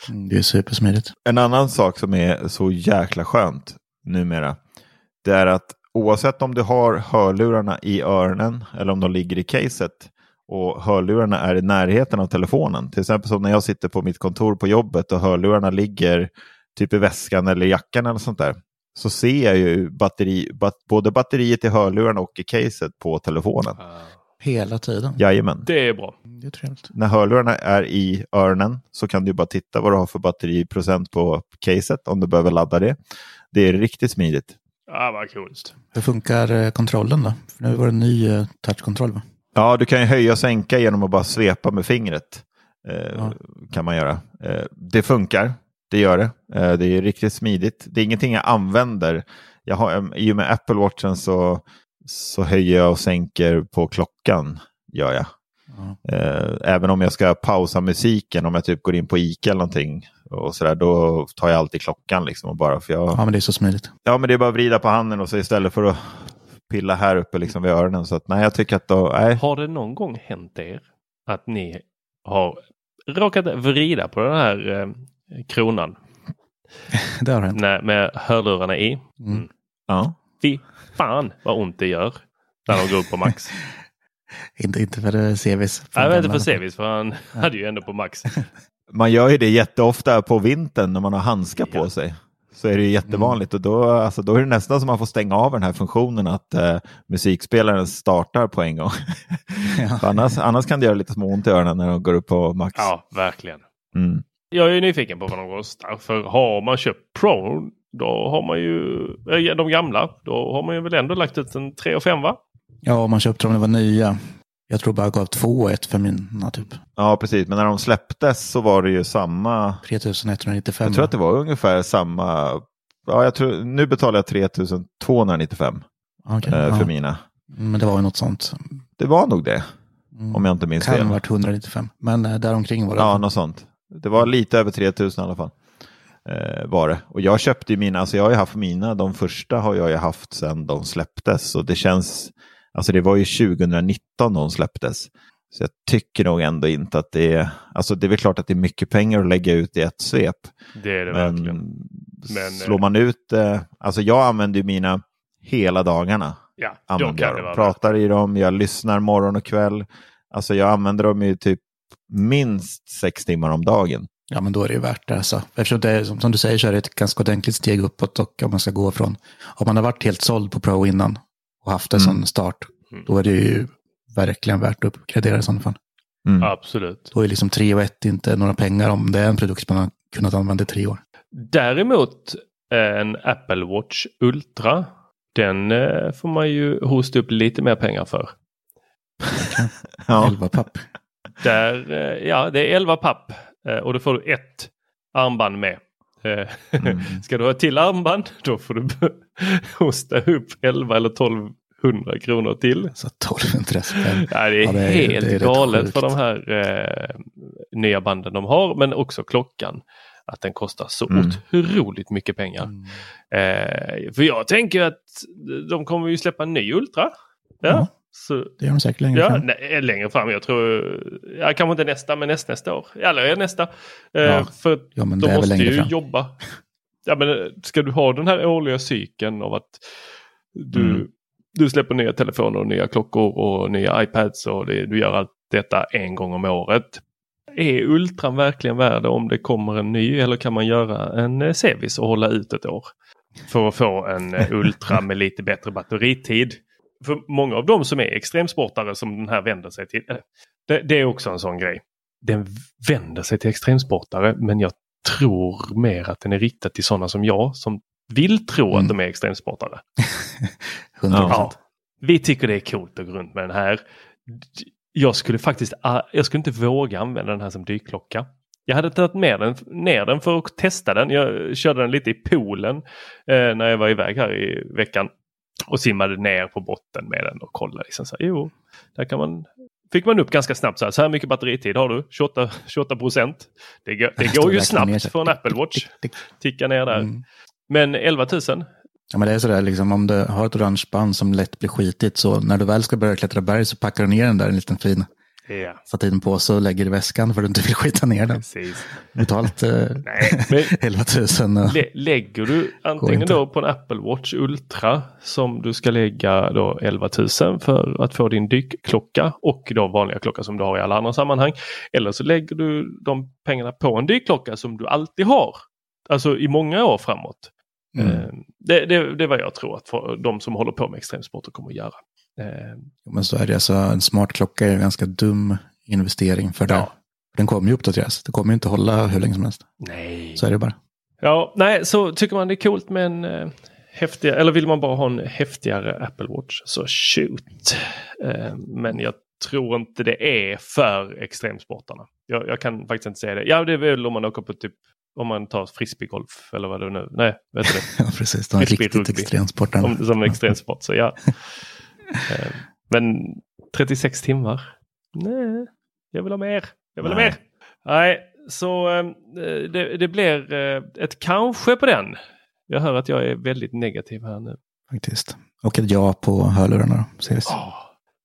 Speaker 3: Mm, Det är supersmidigt.
Speaker 5: En annan sak som är så jäkla skönt numera. Det är att oavsett om du har hörlurarna i öronen eller om de ligger i caset och hörlurarna är i närheten av telefonen. Till exempel som när jag sitter på mitt kontor på jobbet och hörlurarna ligger typ i väskan eller jackan eller sånt där. Så ser jag ju batteri, bat, både batteriet i hörlurarna och i caset på telefonen.
Speaker 3: Hela tiden.
Speaker 5: Jajamän.
Speaker 2: Det är bra.
Speaker 3: Det är trevligt.
Speaker 5: När hörlurarna är i öronen så kan du bara titta vad du har för batteriprocent på caset om du behöver ladda det. Det är riktigt smidigt.
Speaker 2: Ja, vad coolt.
Speaker 3: Hur funkar eh, kontrollen då? För nu var det en ny eh, touchkontroll va?
Speaker 5: Ja, du kan ju höja och sänka genom att bara svepa med fingret. Eh,
Speaker 3: Ja.
Speaker 5: Kan man göra. Eh, det funkar, det gör det. Eh, det är riktigt smidigt. Det är ingenting jag använder. Jag har, em, I och med Apple Watchen så, så höjer jag och sänker på klockan. Gör jag.
Speaker 3: Ja.
Speaker 5: Eh, även om jag ska pausa musiken, om jag typ går in på Ica eller någonting. Och så där, då tar jag alltid klockan liksom. Och bara för jag,
Speaker 3: ja, men det är så smidigt.
Speaker 5: Ja, men det är bara att vrida på handen och så istället för att pilla här uppe liksom vid öronen. Så att nej, jag tycker att då, nej.
Speaker 2: Har det någon gång hänt er att ni har råkat vrida på den här eh, kronan
Speaker 3: Det har hänt.
Speaker 2: när, med hörlurarna i?
Speaker 3: Mm.
Speaker 5: Ja.
Speaker 2: Fy fan vad ont det gör när de går upp på max.
Speaker 3: Inte, inte för eh, Sevis.
Speaker 2: Vet inte för Sevis för han hade ju ändå på max.
Speaker 5: Man gör ju det jätteofta på vintern när man har handskar på sig. Så är det ju jättevanligt och då, alltså, då är det nästan som man får stänga av den här funktionen att eh, musikspelaren startar på en gång. För annars, annars kan det göra lite små ont i öronen när de går upp på max.
Speaker 2: Ja, verkligen.
Speaker 5: Mm.
Speaker 2: Jag är ju nyfiken på vad de kostar. För har man köpt Pro då har man ju, eh, de gamla, då har man ju väl ändå lagt ut en 3 och 5 va?
Speaker 3: Ja, man köpte dem när de var nya. Jag tror bara jag gav två och ett för mina typ.
Speaker 5: Ja, precis. Men när de släpptes så var det ju samma.
Speaker 3: 3195.
Speaker 5: Jag tror att det var ungefär samma. Ja, jag tror, nu betalar jag 3295
Speaker 3: Okej,
Speaker 5: eh, för
Speaker 3: ja.
Speaker 5: mina.
Speaker 3: Men det var ju något sånt.
Speaker 5: Det var nog det.
Speaker 3: Mm.
Speaker 5: Om jag inte minns
Speaker 3: Kan
Speaker 5: fel.
Speaker 3: ha varit 195. Men eh, däromkring var det.
Speaker 5: Ja, något sånt. Det var lite över 3000 i alla fall. Eh, var det. Och jag köpte ju mina, alltså jag har ju haft mina, de första har jag ju haft sedan de släpptes. Och det känns, alltså det var ju 2019 de släpptes. Så jag tycker nog ändå inte att det är, alltså det är väl klart att det är mycket pengar att lägga ut i ett svep.
Speaker 2: Det är det
Speaker 5: Men,
Speaker 2: verkligen. Men,
Speaker 5: slår
Speaker 2: eh,
Speaker 5: man ut, eh, alltså jag använder ju mina hela dagarna.
Speaker 2: Ja, kan
Speaker 5: Använder jag
Speaker 2: det
Speaker 5: dem.
Speaker 2: vara
Speaker 5: Pratar i dem, jag lyssnar morgon och kväll. Alltså jag använder dem ju typ minst sex timmar om dagen.
Speaker 3: Ja, men då är det ju värt det. Alltså. Eftersom det är, som, som du säger så är det ett ganska ordentligt steg uppåt. Och om man ska gå från, om man har varit helt såld på Pro innan och haft en
Speaker 5: Mm.
Speaker 3: sån start,
Speaker 2: Mm.
Speaker 3: då är det ju verkligen värt att uppgradera i sådana fall.
Speaker 5: Mm.
Speaker 2: Absolut.
Speaker 3: Då är liksom 3 och 1 inte några pengar om det är en produkt man har kunnat använda i tre år.
Speaker 2: Däremot en Apple Watch Ultra. Den eh, får man ju hosta upp lite mer pengar för.
Speaker 5: Ja.
Speaker 3: 11 papp.
Speaker 2: Där, eh, ja, det är 11 papp eh, och då får du ett armband med. Eh,
Speaker 5: Mm.
Speaker 2: Ska du ha ett till armband då får du hosta upp 11 eller 1200 kronor till.
Speaker 3: Så 1200 spänn.
Speaker 2: Ja, det är
Speaker 3: Ja, det är-
Speaker 2: helt
Speaker 3: det är
Speaker 2: galet
Speaker 3: sjukt.
Speaker 2: för de här eh, nya banden de har men också klockan. Att den kostar så
Speaker 5: Mm.
Speaker 2: otroligt mycket pengar. Eh, för jag tänker att de kommer ju släppa en ny Ultra. Ja,
Speaker 3: Ja.
Speaker 2: Så,
Speaker 3: Det gör de säkert längre
Speaker 2: ja
Speaker 3: fram.
Speaker 2: nej, längre fram. Jag tror, ja, kanske inte nästa men näst, nästa år. Eller nästa. Eh,
Speaker 3: Ja.
Speaker 2: För
Speaker 3: Ja, men
Speaker 2: de
Speaker 3: det
Speaker 2: måste ju
Speaker 3: fram.
Speaker 2: jobba. Ja, men, eh, ska du ha den här årliga cykeln av att du,
Speaker 5: Mm.
Speaker 2: du släpper nya telefoner och nya klockor och nya iPads och det, du gör allt detta en gång om året. Är Ultran verkligen värd om det kommer en ny eller kan man göra en eh, Sevis och hålla ut ett år? För att få en eh, Ultra med lite bättre batteritid. För många av dem som är extremsportare som den här vänder sig till. Det, det är också en sån grej. Den vänder sig till extremsportare men jag tror mer att den är riktad till sådana som jag som vill tro att de är extremsportare.
Speaker 3: 100
Speaker 2: Ja. Vi tycker det är coolt att gå runt med den här. Jag skulle faktiskt ah, jag skulle inte våga använda den här som dykklocka. Jag hade tagit med den, ner den för att testa den. Jag körde den lite i poolen eh, när jag var iväg här i veckan. Och simmade ner på botten med den och kollade. Liksom så här, jo, där kan man, fick man upp ganska snabbt. Så här, så här mycket batteritid har du, 28, 28 procent. Det, går- det går ju snabbt för en Apple Watch.
Speaker 3: tick, tick.
Speaker 2: Ticka ner där.
Speaker 3: Mm.
Speaker 2: Men 11 000,
Speaker 3: Ja, men det är sådär, liksom, om du har ett orange band som lätt blir skitigt, så när du väl ska börja klättra berg så packar du ner den där en liten fin
Speaker 2: ja,
Speaker 3: satinpåse och lägger i väskan för att du inte vill skita ner den.
Speaker 2: precis.
Speaker 3: Totalt eh,
Speaker 2: Nej, men
Speaker 3: 11 000. och-
Speaker 2: Lä lägger du antingen då på en Apple Watch Ultra som du ska lägga då 11 000 för att få din dykklocka och då vanliga klocka som du har i alla andra sammanhang. Eller så lägger du de pengarna på en dykklocka som du alltid har. Alltså i många år framåt.
Speaker 3: Mm.
Speaker 2: Eh, Det, det, det är vad jag tror att de som håller på med extremsporter kommer att göra. Eh,
Speaker 3: Men så är det alltså, en smart klocka är en ganska dum investering för det.
Speaker 2: Ja.
Speaker 3: Den kommer ju uppdateras. Det kommer ju inte hålla hur länge som helst.
Speaker 2: Nej.
Speaker 3: Så är det bara.
Speaker 2: Ja, nej, så tycker man det är coolt med en eh, häftigare, eller vill man bara ha en häftigare Apple Watch så shoot. Eh, men jag tror inte det är för extremsportarna. Jag, jag kan faktiskt inte säga det. Ja, det är väl om man åker på typ, om man tar frisbeegolf eller vad det nu Nej, vet du det?
Speaker 3: Ja, precis. De är riktigt
Speaker 2: rugby.
Speaker 3: extremsportarna.
Speaker 2: Om, som extremsport, så ja. Eh, men 36 timmar? Nej, jag vill ha mer. Jag vill ha
Speaker 5: Nej.
Speaker 2: mer. Nej, så eh, det, det blir eh, ett kanske på den. Jag hör att jag är väldigt negativ här nu.
Speaker 3: Faktiskt. Och ett ja på hörlurarna sägs.
Speaker 2: Åh,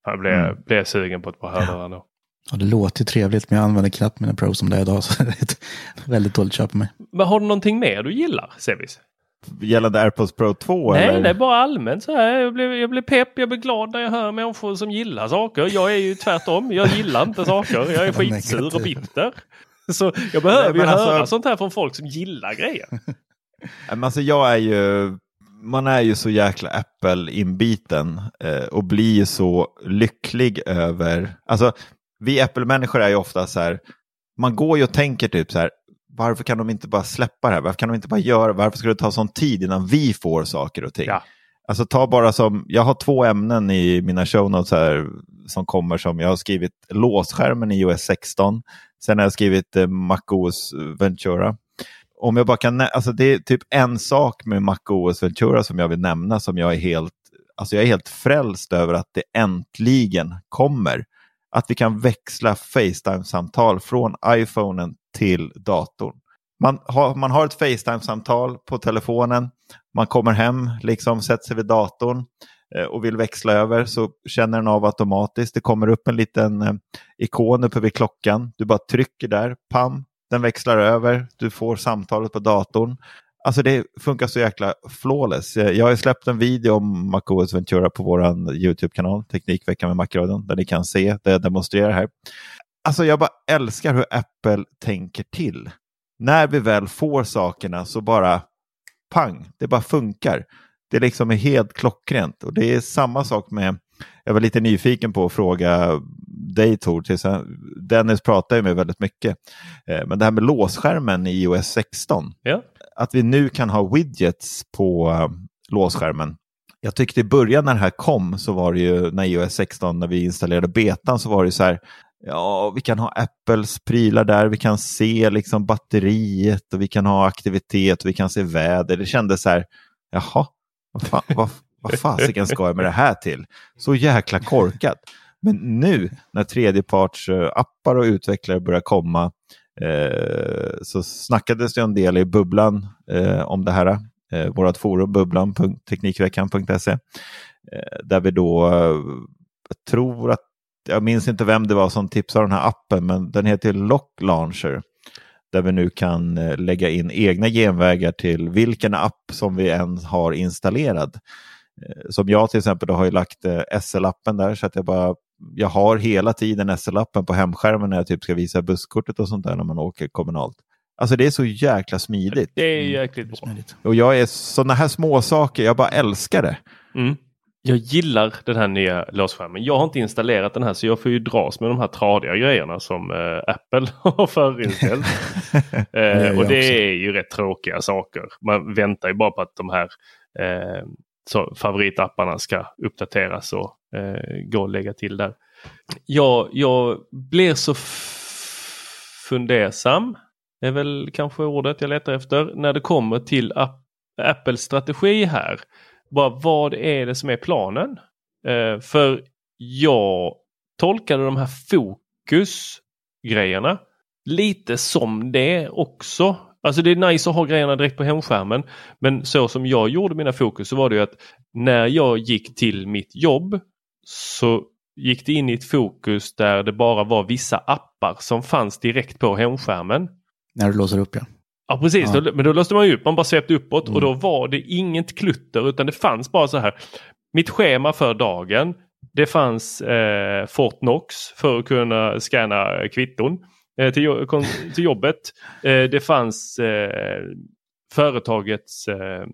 Speaker 2: jag blev,
Speaker 5: Mm.
Speaker 2: blev sugen på ett par hörlurar då.
Speaker 3: Ja, det låter ju trevligt, men jag använder knappt mina Pro som det är idag. Så det är ett väldigt dåligt köp på mig.
Speaker 2: Men har du någonting mer du gillar, Sevis?
Speaker 5: Gällande AirPods Pro 2?
Speaker 2: Nej,
Speaker 5: eller?
Speaker 2: det är bara allmänt så här. Jag blir, jag blir pepp, jag blir glad när jag hör människor som gillar saker. Jag är ju tvärtom. Jag gillar inte saker. Jag är skitsur och bitter. Så jag behöver
Speaker 5: Nej,
Speaker 2: ju
Speaker 5: alltså-
Speaker 2: höra sånt här från folk som gillar grejer.
Speaker 5: Men Alltså jag är ju, man är ju så jäkla Apple-inbiten eh, och blir ju så lycklig över, alltså vi Apple-människor är ju ofta så här, man går ju och tänker typ så här, varför kan de inte bara släppa det här? Varför kan de inte bara göra, varför ska det ta sån tid innan vi får saker och ting?
Speaker 2: Ja.
Speaker 5: Alltså ta bara som, jag har två ämnen i mina show notes här som kommer som, jag har skrivit låsskärmen i iOS 16, sen har jag skrivit eh, MacOS Ventura. Om jag bara kan, alltså det är typ en sak med MacOS Ventura som jag vill nämna som jag är helt, alltså jag är helt frälst över att det äntligen kommer. Att vi kan växla Facetime-samtal från iPhonen till datorn. Man har, man har ett Facetime-samtal på telefonen, man kommer hem, liksom sätter sig vid datorn eh, och vill växla över så känner den av automatiskt. Det kommer upp en liten eh, ikon uppe vid klockan. Du bara trycker där, pam, den växlar över, du får samtalet på datorn. Alltså det funkar så jäkla flawless. Jag har släppt en video om MacOS Ventura på vår YouTube-kanal, Teknikveckan med Macradion, där ni kan se det jag demonstrerar här. Alltså jag bara älskar hur Apple tänker till. När vi väl får sakerna så bara pang, det bara funkar. Det liksom är helt klockrent och det är samma sak med, jag var lite nyfiken på att fråga dig Tor, Dennis pratar ju med väldigt mycket, Eh, men det här med låsskärmen i iOS 16,
Speaker 2: Ja.
Speaker 5: att vi nu kan ha widgets på eh, låsskärmen. Jag tyckte i början när det här kom så var det ju när iOS 16, när vi installerade betan så var det så här, ja vi kan ha Apples prylar där, vi kan se liksom batteriet och vi kan ha aktivitet och vi kan se väder. Det kändes så här, jaha, vad, fan, vad, vad fasiken ska jag med det här till? Så jäkla korkat. Men nu när tredjeparts eh, appar och utvecklare börjar komma eh, så snackades det en del i bubblan eh, om det här. Eh, vårt forum bubblan.teknikveckan.se eh, där vi då, eh, jag tror att, jag minns inte vem det var som tipsade den här appen, men den heter Lock Launcher. Där vi nu kan eh, lägga in egna genvägar till vilken app som vi än har installerad. Eh, Som jag till exempel då har ju lagt eh, SL-appen där så att jag bara jag har hela tiden SL-appen på hemskärmen när jag typ ska visa busskortet och sånt där när man åker kommunalt. Alltså det är så jäkla smidigt.
Speaker 2: Det är jäkligt bra.
Speaker 3: Smidigt.
Speaker 5: Och jag är sådana här små saker, jag bara älskar det.
Speaker 2: Mm. Jag gillar den här nya låsskärmen. Jag har inte installerat den här så jag får ju dras med de här tradiga grejerna som eh, Apple har förinställt. eh, och det är ju rätt tråkiga saker. Man väntar ju bara på att de här eh, så favoritapparna ska uppdateras och eh, gå och lägga till där. Jag, jag blir så fundersam, är väl kanske ordet jag letar efter, när det kommer till Apples strategi här. Bara vad är det som är planen? Eh, för jag tolkade de här fokusgrejerna lite som det också. Alltså det är nice att ha grejerna direkt på hemskärmen. Men så som jag gjorde mina fokus så var det ju att när jag gick till mitt jobb så gick det in i ett fokus där det bara var vissa appar som fanns direkt på hemskärmen.
Speaker 3: När du låser upp ja.
Speaker 2: Ja precis, ja. Då, men då låste man ju upp, man bara svepte uppåt mm. och då var det inget klutter utan det fanns bara så här. Mitt schema för dagen, det fanns eh, Fortnox för att kunna scanna kvitton eh, till, till jobbet. Eh, det fanns eh, företagets eh,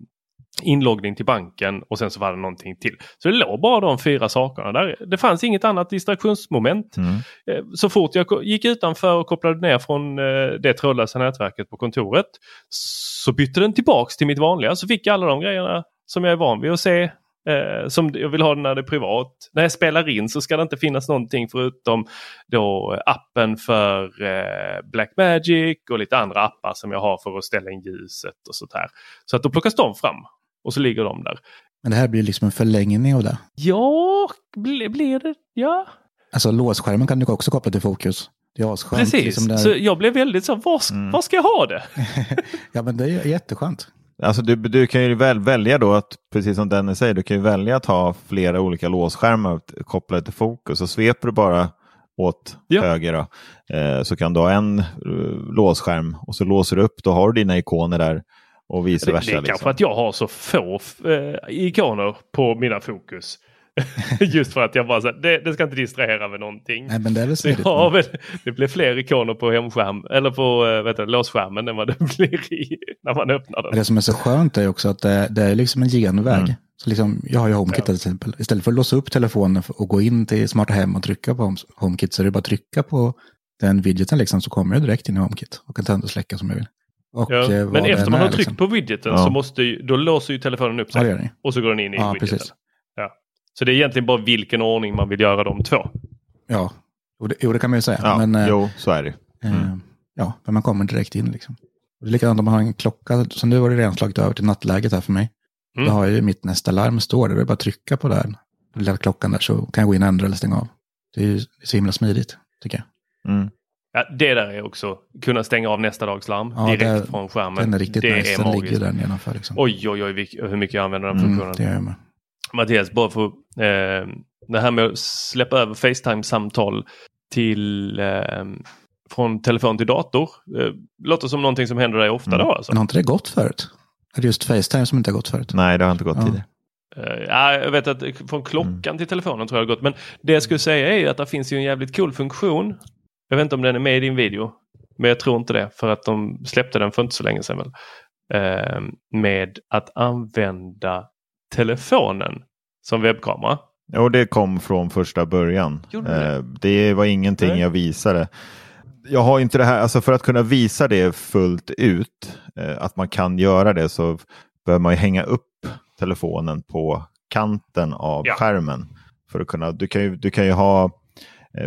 Speaker 2: inloggning till banken och sen så var det någonting till. Så det låg bara de fyra sakerna där. Det fanns inget annat distraktionsmoment. Mm. Eh, så fort jag gick utanför och kopplade ner från eh, det trådlösa nätverket på kontoret så bytte den tillbaks till mitt vanliga så fick jag alla de grejerna som jag är van vid att se. Eh, som jag vill ha när det är privat. När jag spelar in så ska det inte finnas någonting förutom då appen för eh, Blackmagic och lite andra appar som jag har för att ställa in ljuset och sånt här. Så att då plockas de fram. Och så ligger de där.
Speaker 3: Men det här blir liksom en förlängning av det?
Speaker 2: Ja, blir, blir det? Ja.
Speaker 3: Alltså låsskärmen kan du också koppla till fokus. Det är
Speaker 2: asskönt. Precis, liksom där... så jag blev väldigt så, var, mm. var ska jag ha det?
Speaker 3: ja men det är jätteskönt.
Speaker 5: Alltså du, du kan ju väl välja då att, precis som Dennis säger, du kan ju välja att ha flera olika låsskärmar kopplade till fokus och sveper du bara åt ja. höger då, eh, så kan du ha en uh, låsskärm och så låser du upp, då har du dina ikoner där och vice versa.
Speaker 2: Det, är liksom. kanske att jag har så få eh, ikoner på mina fokus. Just för att jag bara så det, det, ska inte distrahera med någonting.
Speaker 3: Nej, men det, är väl
Speaker 2: smidigt, ja, väl, det blir fler ikoner på hemskärm eller på äh, vet du, låsskärmen än vad det blir i, när man öppnar den.
Speaker 3: Det som är så skönt är också att det, det är liksom en genväg. Mm. Så liksom, jag har ju HomeKit ja. till exempel. Istället för att låsa upp telefonen och gå in till smarta hem och trycka på HomeKit så är det bara att trycka på den widgeten liksom så kommer jag direkt in i HomeKit och kan tända och släcka som jag vill.
Speaker 2: Ja, eh, men efter man har tryckt liksom. på widgeten ja. så måste ju, då låser ju telefonen upp sig. Ja, och så går den in i ja, widgeten. Precis. Ja. Så det är egentligen bara vilken ordning man vill göra de två.
Speaker 3: Ja, jo det, jo, det kan man ju säga.
Speaker 5: Ja, men, eh, jo, så är det.
Speaker 3: Eh, mm. ja, men man kommer direkt in liksom. Och det är likadant om man har en klocka, som nu var det redan slagit över till nattläget här för mig. Mm. Då har jag ju mitt nästa larm står där, det är bara att trycka på den lilla klockan där så kan jag gå in och ändra eller stänga av. Det är ju så himla smidigt, tycker jag.
Speaker 2: Mm. Ja, det där är också kunna stänga av nästa dags larm ja, direkt det, från skärmen.
Speaker 3: Den är riktigt det nice. är den ligger där nedanför. Liksom.
Speaker 2: Oj, oj, oj, hur mycket jag använder den mm, funktionen.
Speaker 3: Det gör jag med.
Speaker 2: Mattias, bara för eh, det här med att släppa över Facetime-samtal till eh, från telefon till dator. Eh, låter som någonting som händer dig ofta mm. då alltså.
Speaker 3: Men har inte det gått förut? Är det just Facetime som inte har gått förut?
Speaker 5: Nej, det har inte gått ja. tidigare.
Speaker 2: Uh, ja, jag vet att från klockan mm. till telefonen tror jag det har gått. Men det jag skulle säga är att det finns ju en jävligt cool funktion jag vet inte om den är med i din video. Men jag tror inte det för att de släppte den för inte så länge sedan. Väl. Eh, med att använda telefonen som webbkamera.
Speaker 5: Jo, det kom från första början. Det? Eh, det? var ingenting Nej. jag visade. Jag har inte det här, alltså för att kunna visa det fullt ut, eh, att man kan göra det så behöver man hänga upp telefonen på kanten av ja. skärmen. För att kunna, du, kan ju, du kan ju ha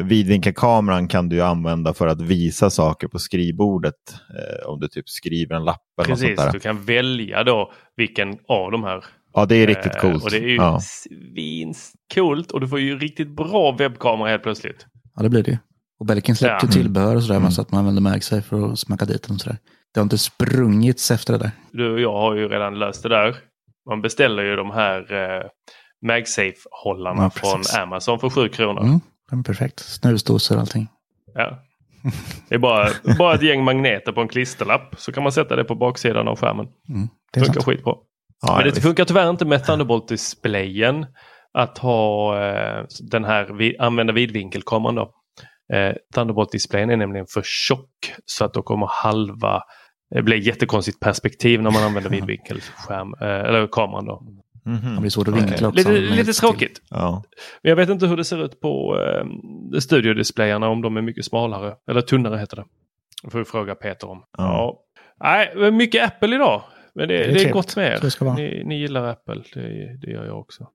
Speaker 5: vidvinkelkameran kan du använda för att visa saker på skrivbordet. Eh, om du typ skriver en lapp eller Precis, något sånt där.
Speaker 2: du kan välja då vilken av de här.
Speaker 5: Ja, det är riktigt eh, coolt.
Speaker 2: Och det är ju ja. svincoolt och du får ju riktigt bra webbkamera helt plötsligt.
Speaker 3: Ja, det blir det Och Belkin släppte ja. tillbehör och sådär, mm. så att man använder MagSafe för att smacka dit sådär. Det har inte sprungits efter det där.
Speaker 2: Du och jag har ju redan löst det där. Man beställer ju de här eh, MagSafe-hållarna ja, från Amazon för 7 kronor. Mm.
Speaker 3: Den är perfekt. Snusdosor och allting.
Speaker 2: Ja. Det är bara, bara ett gäng magneter på en klisterlapp så kan man sätta det på baksidan av skärmen. Mm, det funkar sant. skitbra. Ja, Men det funkar tyvärr inte med Thunderbolt-displayen att ha eh, den här använda vidvinkelkameran. Då. Eh, Thunderbolt-displayen är nämligen för tjock så att då kommer halva det blir jättekonstigt perspektiv när man använder vidvinkelskärm, eh, eller kameran. Då.
Speaker 3: Han blir svårt att vinkla också.
Speaker 2: Lite, lite tråkigt.
Speaker 5: Ja.
Speaker 2: Men jag vet inte hur det ser ut på eh, studiodisplayerna om de är mycket smalare. Eller tunnare heter det. Det får vi fråga Peter om.
Speaker 5: Ja.
Speaker 2: Ja. Nej, mycket Apple idag. Men det,
Speaker 3: är
Speaker 2: det är, gott med
Speaker 3: det
Speaker 2: er. Ni, ni gillar Apple. Det, det gör jag också.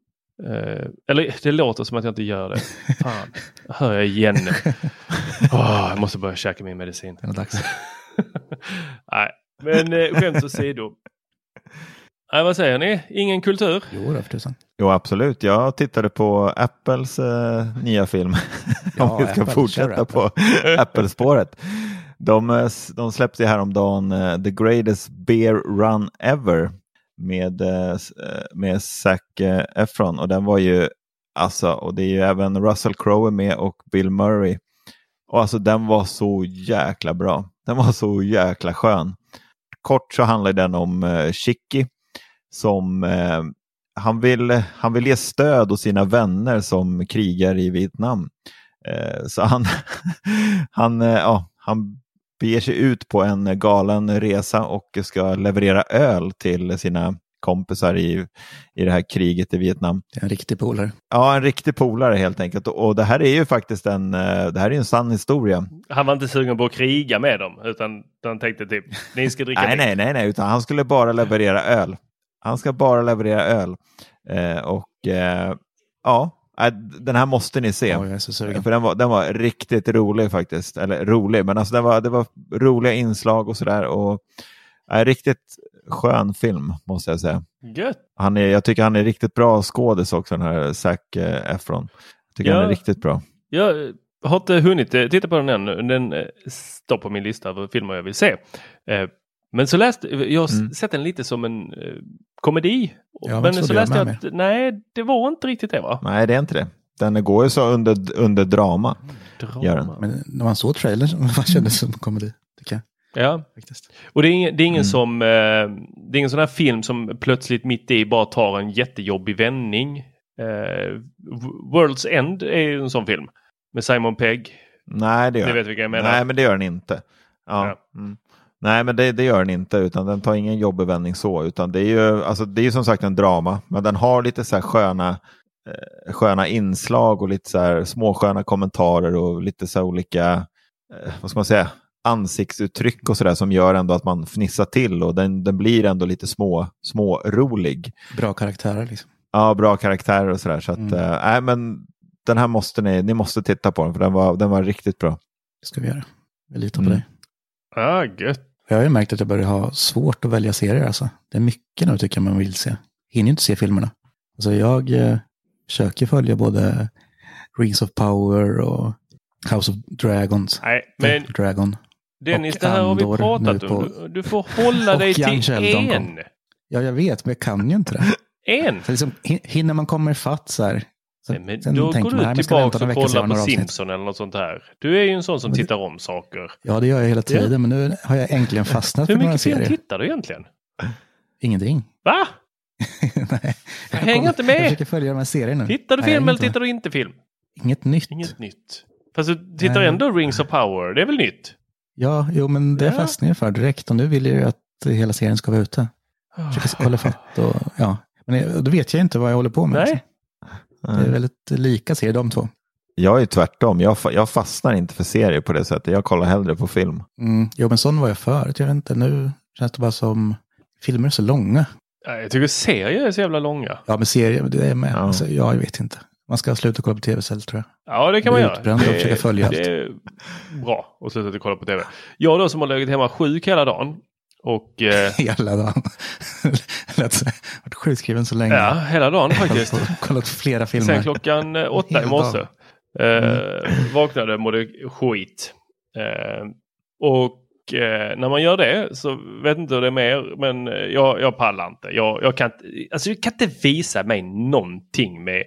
Speaker 2: Eh, eller det låter som att jag inte gör det. Fan, hör jag igen nu. Åh, jag måste börja käka min medicin.
Speaker 3: Det är nog dags.
Speaker 2: Nej, men eh, skämt åsido. Nej, vad säger ni? Ingen kultur?
Speaker 3: Jo, då, för tusan.
Speaker 5: Jo, absolut. Jag tittade på Apples eh, nya film.
Speaker 3: Ja,
Speaker 5: Om vi ska
Speaker 3: Apple,
Speaker 5: fortsätta
Speaker 3: Apple.
Speaker 5: på Apple-spåret. De, eh, de släppte häromdagen eh, The Greatest Bear Run Ever med, eh, med Zac Efron. Och den var ju, alltså, och det är ju även Russell Crowe med och Bill Murray. Och alltså den var så jäkla bra. Den var så jäkla skön. Kort så handlar den om eh, Chicky som eh, han vill, han vill ge stöd åt sina vänner som krigar i Vietnam. Eh, så han, han, eh, ja, han beger sig ut på en galen resa och ska leverera öl till sina kompisar i, i det här kriget i Vietnam.
Speaker 3: En riktig polare.
Speaker 5: Ja, en riktig polare helt enkelt. Och, och det här är ju faktiskt en, eh, det här är en sann historia.
Speaker 2: Han var inte sugen på att kriga med dem utan han tänkte typ ni ska dricka
Speaker 5: Nej, nej, nej, nej, utan han skulle bara leverera öl. Han ska bara leverera öl. Eh, och eh, ja, äh, den här måste ni se.
Speaker 3: Ja, jag är så sugen.
Speaker 5: För den var, den var riktigt rolig faktiskt. Eller rolig, men alltså den var, det var roliga inslag och sådär. Och äh, riktigt skön film måste jag säga.
Speaker 2: Gött.
Speaker 5: Han är, jag tycker han är riktigt bra skådis också, den här Zac eh, Efron. Jag tycker
Speaker 2: Ja.
Speaker 5: han är riktigt bra.
Speaker 2: Jag har inte hunnit eh, titta på den än. Den eh, står på min lista över filmer jag vill se. Men så läste jag har
Speaker 5: Mm.
Speaker 2: sett den lite som en eh, komedi.
Speaker 3: Ja, men
Speaker 2: så läste jag
Speaker 3: med
Speaker 2: att nej, det var inte riktigt det va?
Speaker 5: Nej, det är inte det. Den går ju så under, under drama. Gör den.
Speaker 3: Men när man såg trailern så vad kändes som komedi, tycker jag.
Speaker 2: Ja,
Speaker 3: Faktiskt.
Speaker 2: och det är ingen, det är ingen
Speaker 5: Mm.
Speaker 2: som, eh, det är ingen sån här film som plötsligt mitt i bara tar en jättejobbig vändning. Eh, World's End är ju en sån film. Med Simon Pegg.
Speaker 5: Nej, det gör
Speaker 2: Ni vet vilka jag menar.
Speaker 5: Nej, men det gör den inte. Ja.
Speaker 2: Ja.
Speaker 5: Mm. Nej, men det, det gör den inte, utan den tar ingen jobbig vändning så, utan det är ju alltså, det är ju som sagt en drama, men den har lite så här sköna, eh, sköna inslag och lite så här småsköna kommentarer och lite så här olika, eh, vad ska man säga, ansiktsuttryck och sådär som gör ändå att man fnissar till och den, den blir ändå lite små, små rolig.
Speaker 3: Bra karaktärer liksom.
Speaker 5: Ja, bra karaktärer och sådär. Så att,
Speaker 3: Mm.
Speaker 5: eh, nej, men den här måste ni, ni måste titta på den, för den var, den var riktigt bra.
Speaker 3: Det ska vi göra. Jag litar på
Speaker 5: Mm.
Speaker 3: dig.
Speaker 2: Ah, gött.
Speaker 3: Jag har ju märkt att jag börjar ha svårt att välja serier alltså. Det är mycket nu tycker jag man vill se. Hinner ju inte se filmerna. Alltså jag eh, försöker följa både Rings of Power och House of Dragons.
Speaker 2: Nej, men
Speaker 3: Dragon.
Speaker 2: Dennis, det här har vi pratat om. Du, du får hålla dig till en.
Speaker 3: Ja, jag vet, men jag kan ju inte det.
Speaker 2: En?
Speaker 3: Liksom, hin- hinner man komma ifatt så här. Så,
Speaker 2: Nej, men
Speaker 3: sen
Speaker 2: då går
Speaker 3: man,
Speaker 2: du
Speaker 3: vänta
Speaker 2: tillbaka och kollar på. Simpson eller något sånt här. Du är ju en sån som
Speaker 3: Men
Speaker 2: tittar om saker.
Speaker 3: Ja, det gör jag hela
Speaker 2: Ja.
Speaker 3: tiden, men nu har jag äntligen fastnat
Speaker 2: Hur
Speaker 3: för några
Speaker 2: mycket film
Speaker 3: serier.
Speaker 2: tittar du egentligen?
Speaker 3: Ingenting.
Speaker 2: Va?
Speaker 3: nej.
Speaker 2: Jag hänger inte med.
Speaker 3: Jag försöker följa de här serierna.
Speaker 2: Tittar du
Speaker 3: Nej,
Speaker 2: film eller tittar du inte film?
Speaker 3: Inget nytt.
Speaker 2: Inget nytt. Fast du tittar
Speaker 3: Nej.
Speaker 2: ändå Rings of Power. Det är väl nytt?
Speaker 3: Ja, jo, men det
Speaker 2: Ja.
Speaker 3: fastnar jag för direkt och nu vill jag ju att hela serien ska vara ute. Försöker hålla fatt och ja. Men då vet jag inte vad jag håller på med.
Speaker 2: Nej.
Speaker 3: Det är väldigt lika serier de två.
Speaker 5: Jag är tvärtom. Jag, jag fastnar inte för serier på det sättet. Jag kollar hellre på film.
Speaker 3: Mm. Jo, men sån var jag förut. Jag vet inte, nu känns det bara som filmer är så långa.
Speaker 2: Ja, Jag tycker serier är så jävla långa.
Speaker 3: Ja, men serier, det är med.
Speaker 5: Ja.
Speaker 3: Alltså, ja, jag vet inte. Man ska sluta kolla på tv istället tror jag.
Speaker 2: Ja, det kan man göra.
Speaker 3: och försöka följa
Speaker 2: det är bra att sluta kolla på tv. Jag då som har legat hemma sjuk hela dagen. Och eh,
Speaker 3: Hela dagen. Lät Varit sjukskriven så länge.
Speaker 2: ja, hela dagen faktiskt.
Speaker 3: Kollat, kollat flera filmer.
Speaker 2: Sen klockan eh, åtta i morse. Eh, vaknade mådde skit. Eh, och eh, när man gör det så vet inte hur det är med er, men eh, jag, jag pallar inte. Jag, jag, kan, inte- alltså, jag kan inte visa mig någonting med,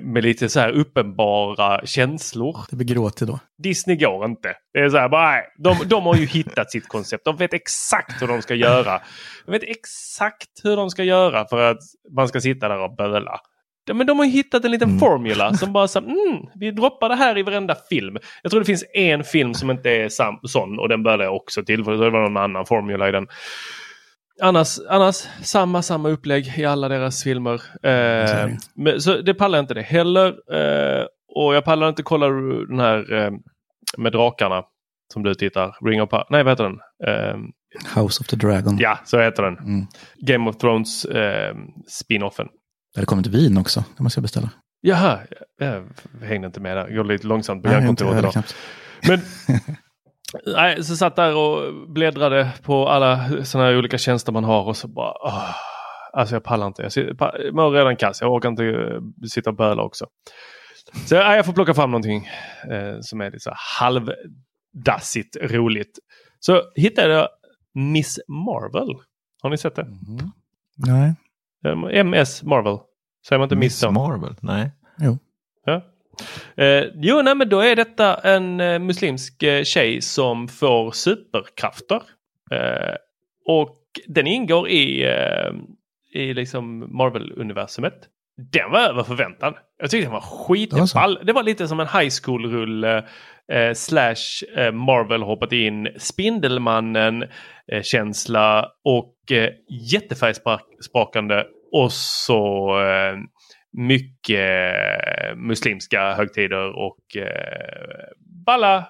Speaker 2: med lite så här uppenbara känslor.
Speaker 3: Det blir gråtig då.
Speaker 2: Disney går inte. Det är så här, bara, nej, de, de har ju hittat sitt koncept. De vet exakt hur de ska göra. De vet exakt hur de ska göra för att man ska sitta där och böla. Ja, Men de har ju hittat en liten formula som bara så mm, vi droppar det här i varenda film. Jag tror det finns en film som inte är sam- sån och den började jag också till för det var någon annan formula i den. Annars, annars samma, samma upplägg i alla deras filmer. Eh, men, så det pallar inte det heller. Eh, och jag pallar inte kolla den här eh, med drakarna som du tittar. Ring of Power. Nej, vad heter den? Eh,
Speaker 3: House of the Dragon.
Speaker 2: Ja, så heter den.
Speaker 3: Mm.
Speaker 2: Game of Thrones eh, spin-offen.
Speaker 3: Det hade kommit vin också. Det måste jag beställa.
Speaker 2: Jaha, jag hängde inte med där. Går lite långsamt på hjärnkontoret idag. Men nej, så satt där och bläddrade på alla sådana här olika tjänster man har och så bara åh, Alltså jag pallar inte. Jag sitter- mår redan kass. Jag orkar inte eh, sitta och böla också. Så nej, jag får plocka fram någonting eh, som är lite så här halvdassigt roligt. Så hittade jag Miss Marvel. Har ni sett det?
Speaker 3: Nej.
Speaker 2: Eh, MS Marvel. Säger man inte Miss,
Speaker 5: Miss? Marvel? Nej.
Speaker 3: Jo.
Speaker 2: Eh, jo, nej, men då är detta en eh, muslimsk eh, tjej som får superkrafter. Eh, och den ingår i, eh, i liksom Marvel-universumet. Den var över förväntan. Jag tyckte den var skitball. Det var lite som en high school-rulle eh, slash eh, Marvel hoppat in. Spindelmannen-känsla och eh, jättefärgsprakande. Och så mycket eh, muslimska högtider och eh, balla,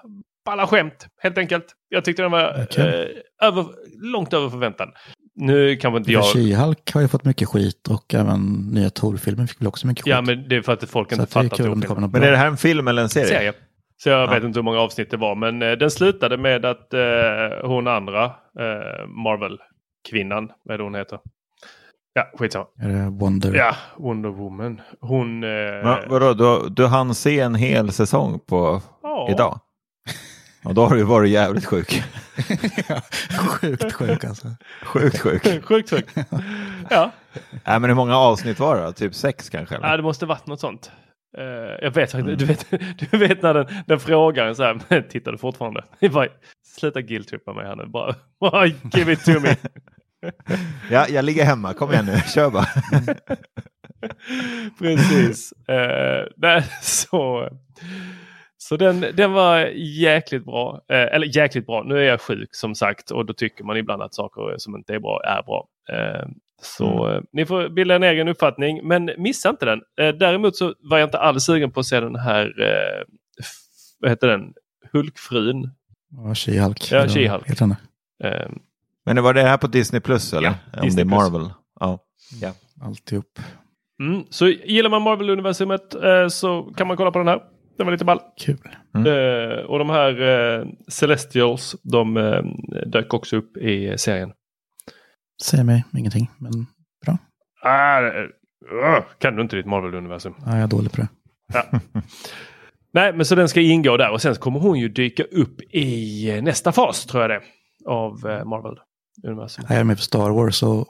Speaker 2: balla skämt helt enkelt. Jag tyckte den var
Speaker 3: Okej.
Speaker 2: eh, över, långt över förväntan. Nu kanske inte jag...
Speaker 3: She-Hulk har ju fått mycket skit och även nya Thor-filmen fick väl också mycket skit.
Speaker 2: Ja, men det är för att folk inte
Speaker 3: att det är
Speaker 2: fattar
Speaker 3: något
Speaker 5: Men är det här en film eller en serie?
Speaker 2: serie. Så jag
Speaker 5: Ja.
Speaker 2: vet inte hur många avsnitt det var. Men eh, den slutade med att eh, hon andra, eh, Marvel-kvinnan, vad är det hon heter? Ja, skitsamma.
Speaker 3: Är det Wonder?
Speaker 2: Ja, Wonder Woman. Hon... Eh,
Speaker 5: Men, vadå, du, du hann se en hel säsong på
Speaker 2: Ja.
Speaker 5: idag? Och då har du varit jävligt sjuk.
Speaker 3: Sjukt sjuk alltså.
Speaker 5: Sjukt sjuk.
Speaker 2: Sjukt sjukt. Ja.
Speaker 5: Nej, men hur många avsnitt var det? Typ sex kanske? Eller?
Speaker 2: ja, det måste varit något sånt. Eh, jag vet faktiskt du vet, du vet när den, den frågar så här, tittar du fortfarande? Bara, Sluta guilt-trippa mig här nu, bara, bara give it to me.
Speaker 5: Ja, jag ligger hemma, kom igen nu, kör bara.
Speaker 2: Precis. Eh, nej, så så den, den var jäkligt bra. Eh, eller jäkligt bra. Nu är jag sjuk som sagt och då tycker man ibland att saker som inte är bra är bra. Eh, så eh, ni får bilda en egen uppfattning. Men missa inte den. Däremot så var jag inte alls sugen på att se den här, vad heter den, Hulkfrun.
Speaker 3: Ja, She-Hulk.
Speaker 2: Ja, She-Hulk.
Speaker 5: Men var det här på Disney Plus eller?
Speaker 2: Ja,
Speaker 5: Om
Speaker 2: Disney
Speaker 5: det är. Marvel? Ja. ja.
Speaker 3: Alltihop.
Speaker 2: Mm, så gillar man Marvel-universumet eh, så kan man kolla på den här. Den var lite ball.
Speaker 3: Kul.
Speaker 2: Eh, och de här eh, Celestials, de eh, dök också upp i serien.
Speaker 3: Säger mig ingenting, men bra.
Speaker 2: Ah, uh, kan du inte ditt Marvel-universum?
Speaker 3: Ja, jag är dålig på det.
Speaker 2: Ja. Nej, men så den ska ingå där och sen kommer hon ju dyka upp i eh, nästa fas tror jag det av eh, Marvel-universum.
Speaker 3: Jag är med på Star Wars och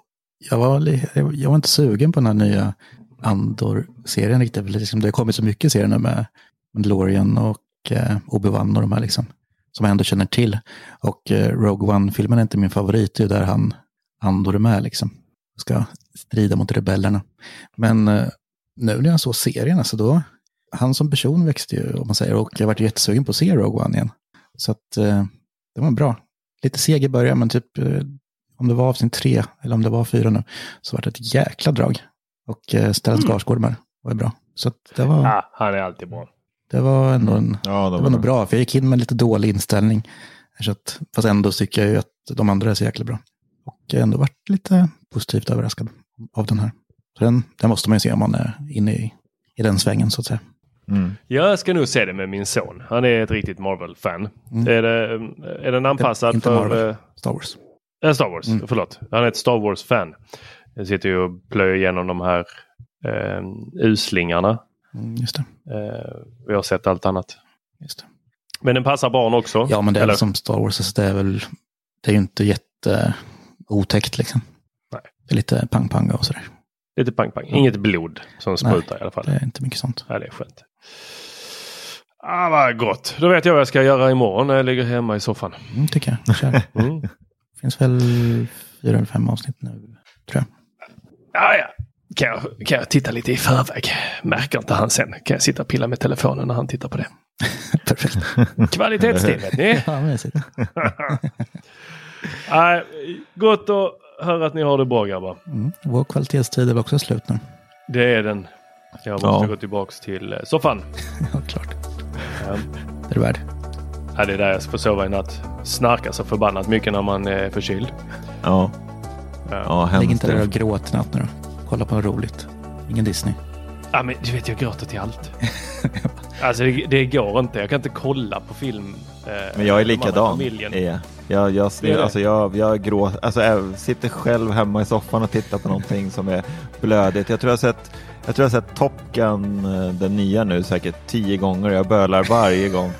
Speaker 3: jag var, jag var inte sugen på den här nya Andor-serien riktigt. Liksom, det har kommit så mycket serier nu med Mandalorian och eh, Obi-Wan och de här liksom. Som jag ändå känner till. Och eh, Rogue One-filmen är inte min favorit. Det är där han, Andor är med liksom. Ska strida mot rebellerna. Men eh, nu när jag såg serien, alltså då, han som person växte ju, om man säger. Och jag varit jättesugen på att se Rogue One igen. Så att eh, det var bra. Lite seg i början, men typ eh, om det var avsnitt tre, eller om det var fyra nu, så var det ett jäkla drag. Och eh, Stellan Skarsgård med var bra. Så att det var,
Speaker 2: Ah, han är alltid bra.
Speaker 3: det var ändå en,
Speaker 5: Ja,
Speaker 3: det var nog bra, för jag gick in med lite dålig inställning. Så att, fast ändå tycker jag ju att de andra är så jäkla bra. Och jag har ändå varit lite positivt överraskad av den här. Så den, den måste man ju se om man är inne i, i den svängen så att säga.
Speaker 5: Mm.
Speaker 2: Jag ska nog se det med min son. Han är ett riktigt Marvel-fan.
Speaker 3: Mm.
Speaker 2: Är, det, är den anpassad
Speaker 3: Inte
Speaker 2: för...
Speaker 3: Marvel.
Speaker 2: eh,
Speaker 3: Star Wars.
Speaker 2: Eh, Star Wars,
Speaker 3: Mm.
Speaker 2: förlåt. Han är ett Star Wars-fan. Jag sitter ju och plöjer igenom de här eh, uslingarna.
Speaker 3: Mm, just det.
Speaker 2: Eh, vi har sett allt annat.
Speaker 3: Just det.
Speaker 2: Men den passar barn också.
Speaker 3: Ja, men det är
Speaker 2: Eller?
Speaker 3: som Star Wars, så det är väl, det är ju inte jätte otäckt liksom.
Speaker 2: Nej.
Speaker 3: Det är lite pang-pang och sådär.
Speaker 2: Lite pang-pang. Inget blod som sprutar i alla fall.
Speaker 3: Det är inte mycket sånt.
Speaker 2: Ja, det är skönt. Ah, vad gott. Då vet jag vad jag ska göra imorgon när jag ligger hemma i soffan.
Speaker 3: Mm, tycker jag. Kör.
Speaker 2: Mm.
Speaker 3: finns väl fyra eller fem avsnitt nu, tror jag.
Speaker 2: Ja, ja. Kan jag, kan jag titta lite i förväg? Märker inte han sen. Kan jag sitta och pilla med telefonen när han tittar på det.
Speaker 3: Perfekt.
Speaker 2: Kvalitetstid vet ni.
Speaker 3: Ja, mysigt.
Speaker 2: Nej, gott att hör att ni har det bra grabbar.
Speaker 3: Mm. Vår kvalitetstid är väl också slut nu.
Speaker 2: Det är den. Jag måste
Speaker 5: Ja.
Speaker 2: gå tillbaks till eh, soffan.
Speaker 3: ja, klart.
Speaker 2: Ja.
Speaker 3: Det är du värd.
Speaker 2: Ja, det är där jag får sova i natt. Snarkar så förbannat mycket när man är förkyld.
Speaker 5: Ja.
Speaker 2: Ja.
Speaker 5: Ja,
Speaker 3: Lägg inte där och gråt i natt nu då. Kolla på något roligt. Ingen Disney.
Speaker 2: Ja, men du vet, jag gråter till allt. alltså det, det går inte. Jag kan inte kolla på film. Eh,
Speaker 5: Men jag är likadan. Jag, jag, alltså jag, jag, grå, alltså jag sitter själv hemma i soffan och tittar på någonting som är blödigt. Jag tror jag har sett, jag tror jag har sett Top Gun, eh, den nya nu, säkert tio gånger jag bölar varje gång.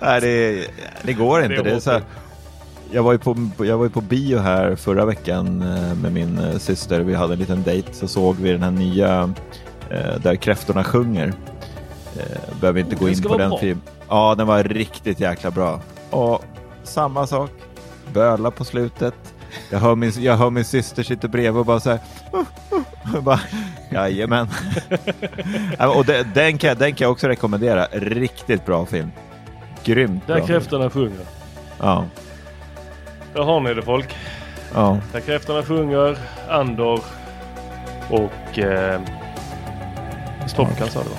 Speaker 5: Nej, det, det går inte.
Speaker 2: Det är
Speaker 5: så här, jag, var ju på, jag var ju på bio här förra veckan eh, med min eh, syster. Vi hade en liten dejt så såg vi den här nya där kräftorna sjunger. Eh, Behöver inte
Speaker 2: Oh,
Speaker 5: gå in på den filmen. Ja, den var riktigt jäkla bra. Och samma sak. Böla på slutet. Jag hör min, jag hör min syster sitta bredvid och bara så här. Jag bara, Jajamän. Ja, och den, den, kan, jag- den kan jag också rekommendera. Riktigt bra film. Grymt
Speaker 2: Där
Speaker 5: bra.
Speaker 2: kräftorna sjunger.
Speaker 5: Ja,
Speaker 2: Där har ni det folk.
Speaker 5: ja.
Speaker 2: Där kräftorna sjunger, Andor och eh, Top Gun sa du va?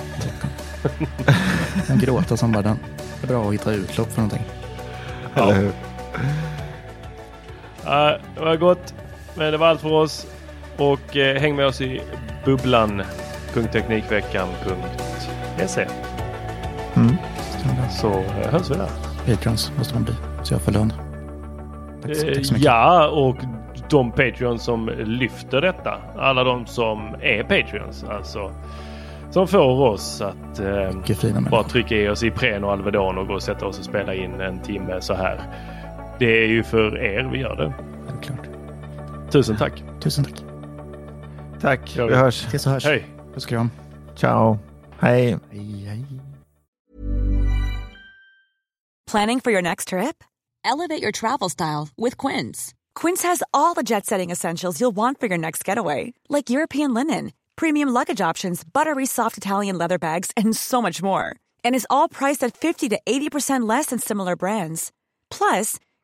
Speaker 3: En gråta som bara den. Det bra att hitta utlopp för någonting.
Speaker 5: Eller hur?
Speaker 2: Ja, det var gott. Men det var allt för oss. Och eh, häng med oss i bubblan.teknikveckan.se
Speaker 5: Mm.
Speaker 2: så eh, hörs vi där.
Speaker 3: Patrons måste man bli. Så jag får lön. Tack,
Speaker 2: Eh,
Speaker 3: tack så mycket.
Speaker 2: Ja, och de Patreons som lyfter detta. Alla de som är Patreons. Alltså. Som får oss att eh, bara trycka i oss Ipren och Alvedon och gå och sätta oss och spela in en timme så här. Det är ju för er vi gör det.
Speaker 3: Självklart.
Speaker 2: Tusen tack.
Speaker 3: Tusen tack.
Speaker 5: Tack,
Speaker 2: Ja,
Speaker 5: vi hörs.
Speaker 3: Tills så hörs.
Speaker 2: Hej!
Speaker 3: Puss och kram.
Speaker 5: Ciao. Hej.
Speaker 3: Hej, hej.
Speaker 11: Planning for your next trip? Elevate your travel style with Quince. Quince has all the jet setting essentials you'll want for your next getaway, like European linen, premium luggage options, buttery soft Italian leather bags, and so much more. And is all priced at 50 to 80% less than similar brands. Plus,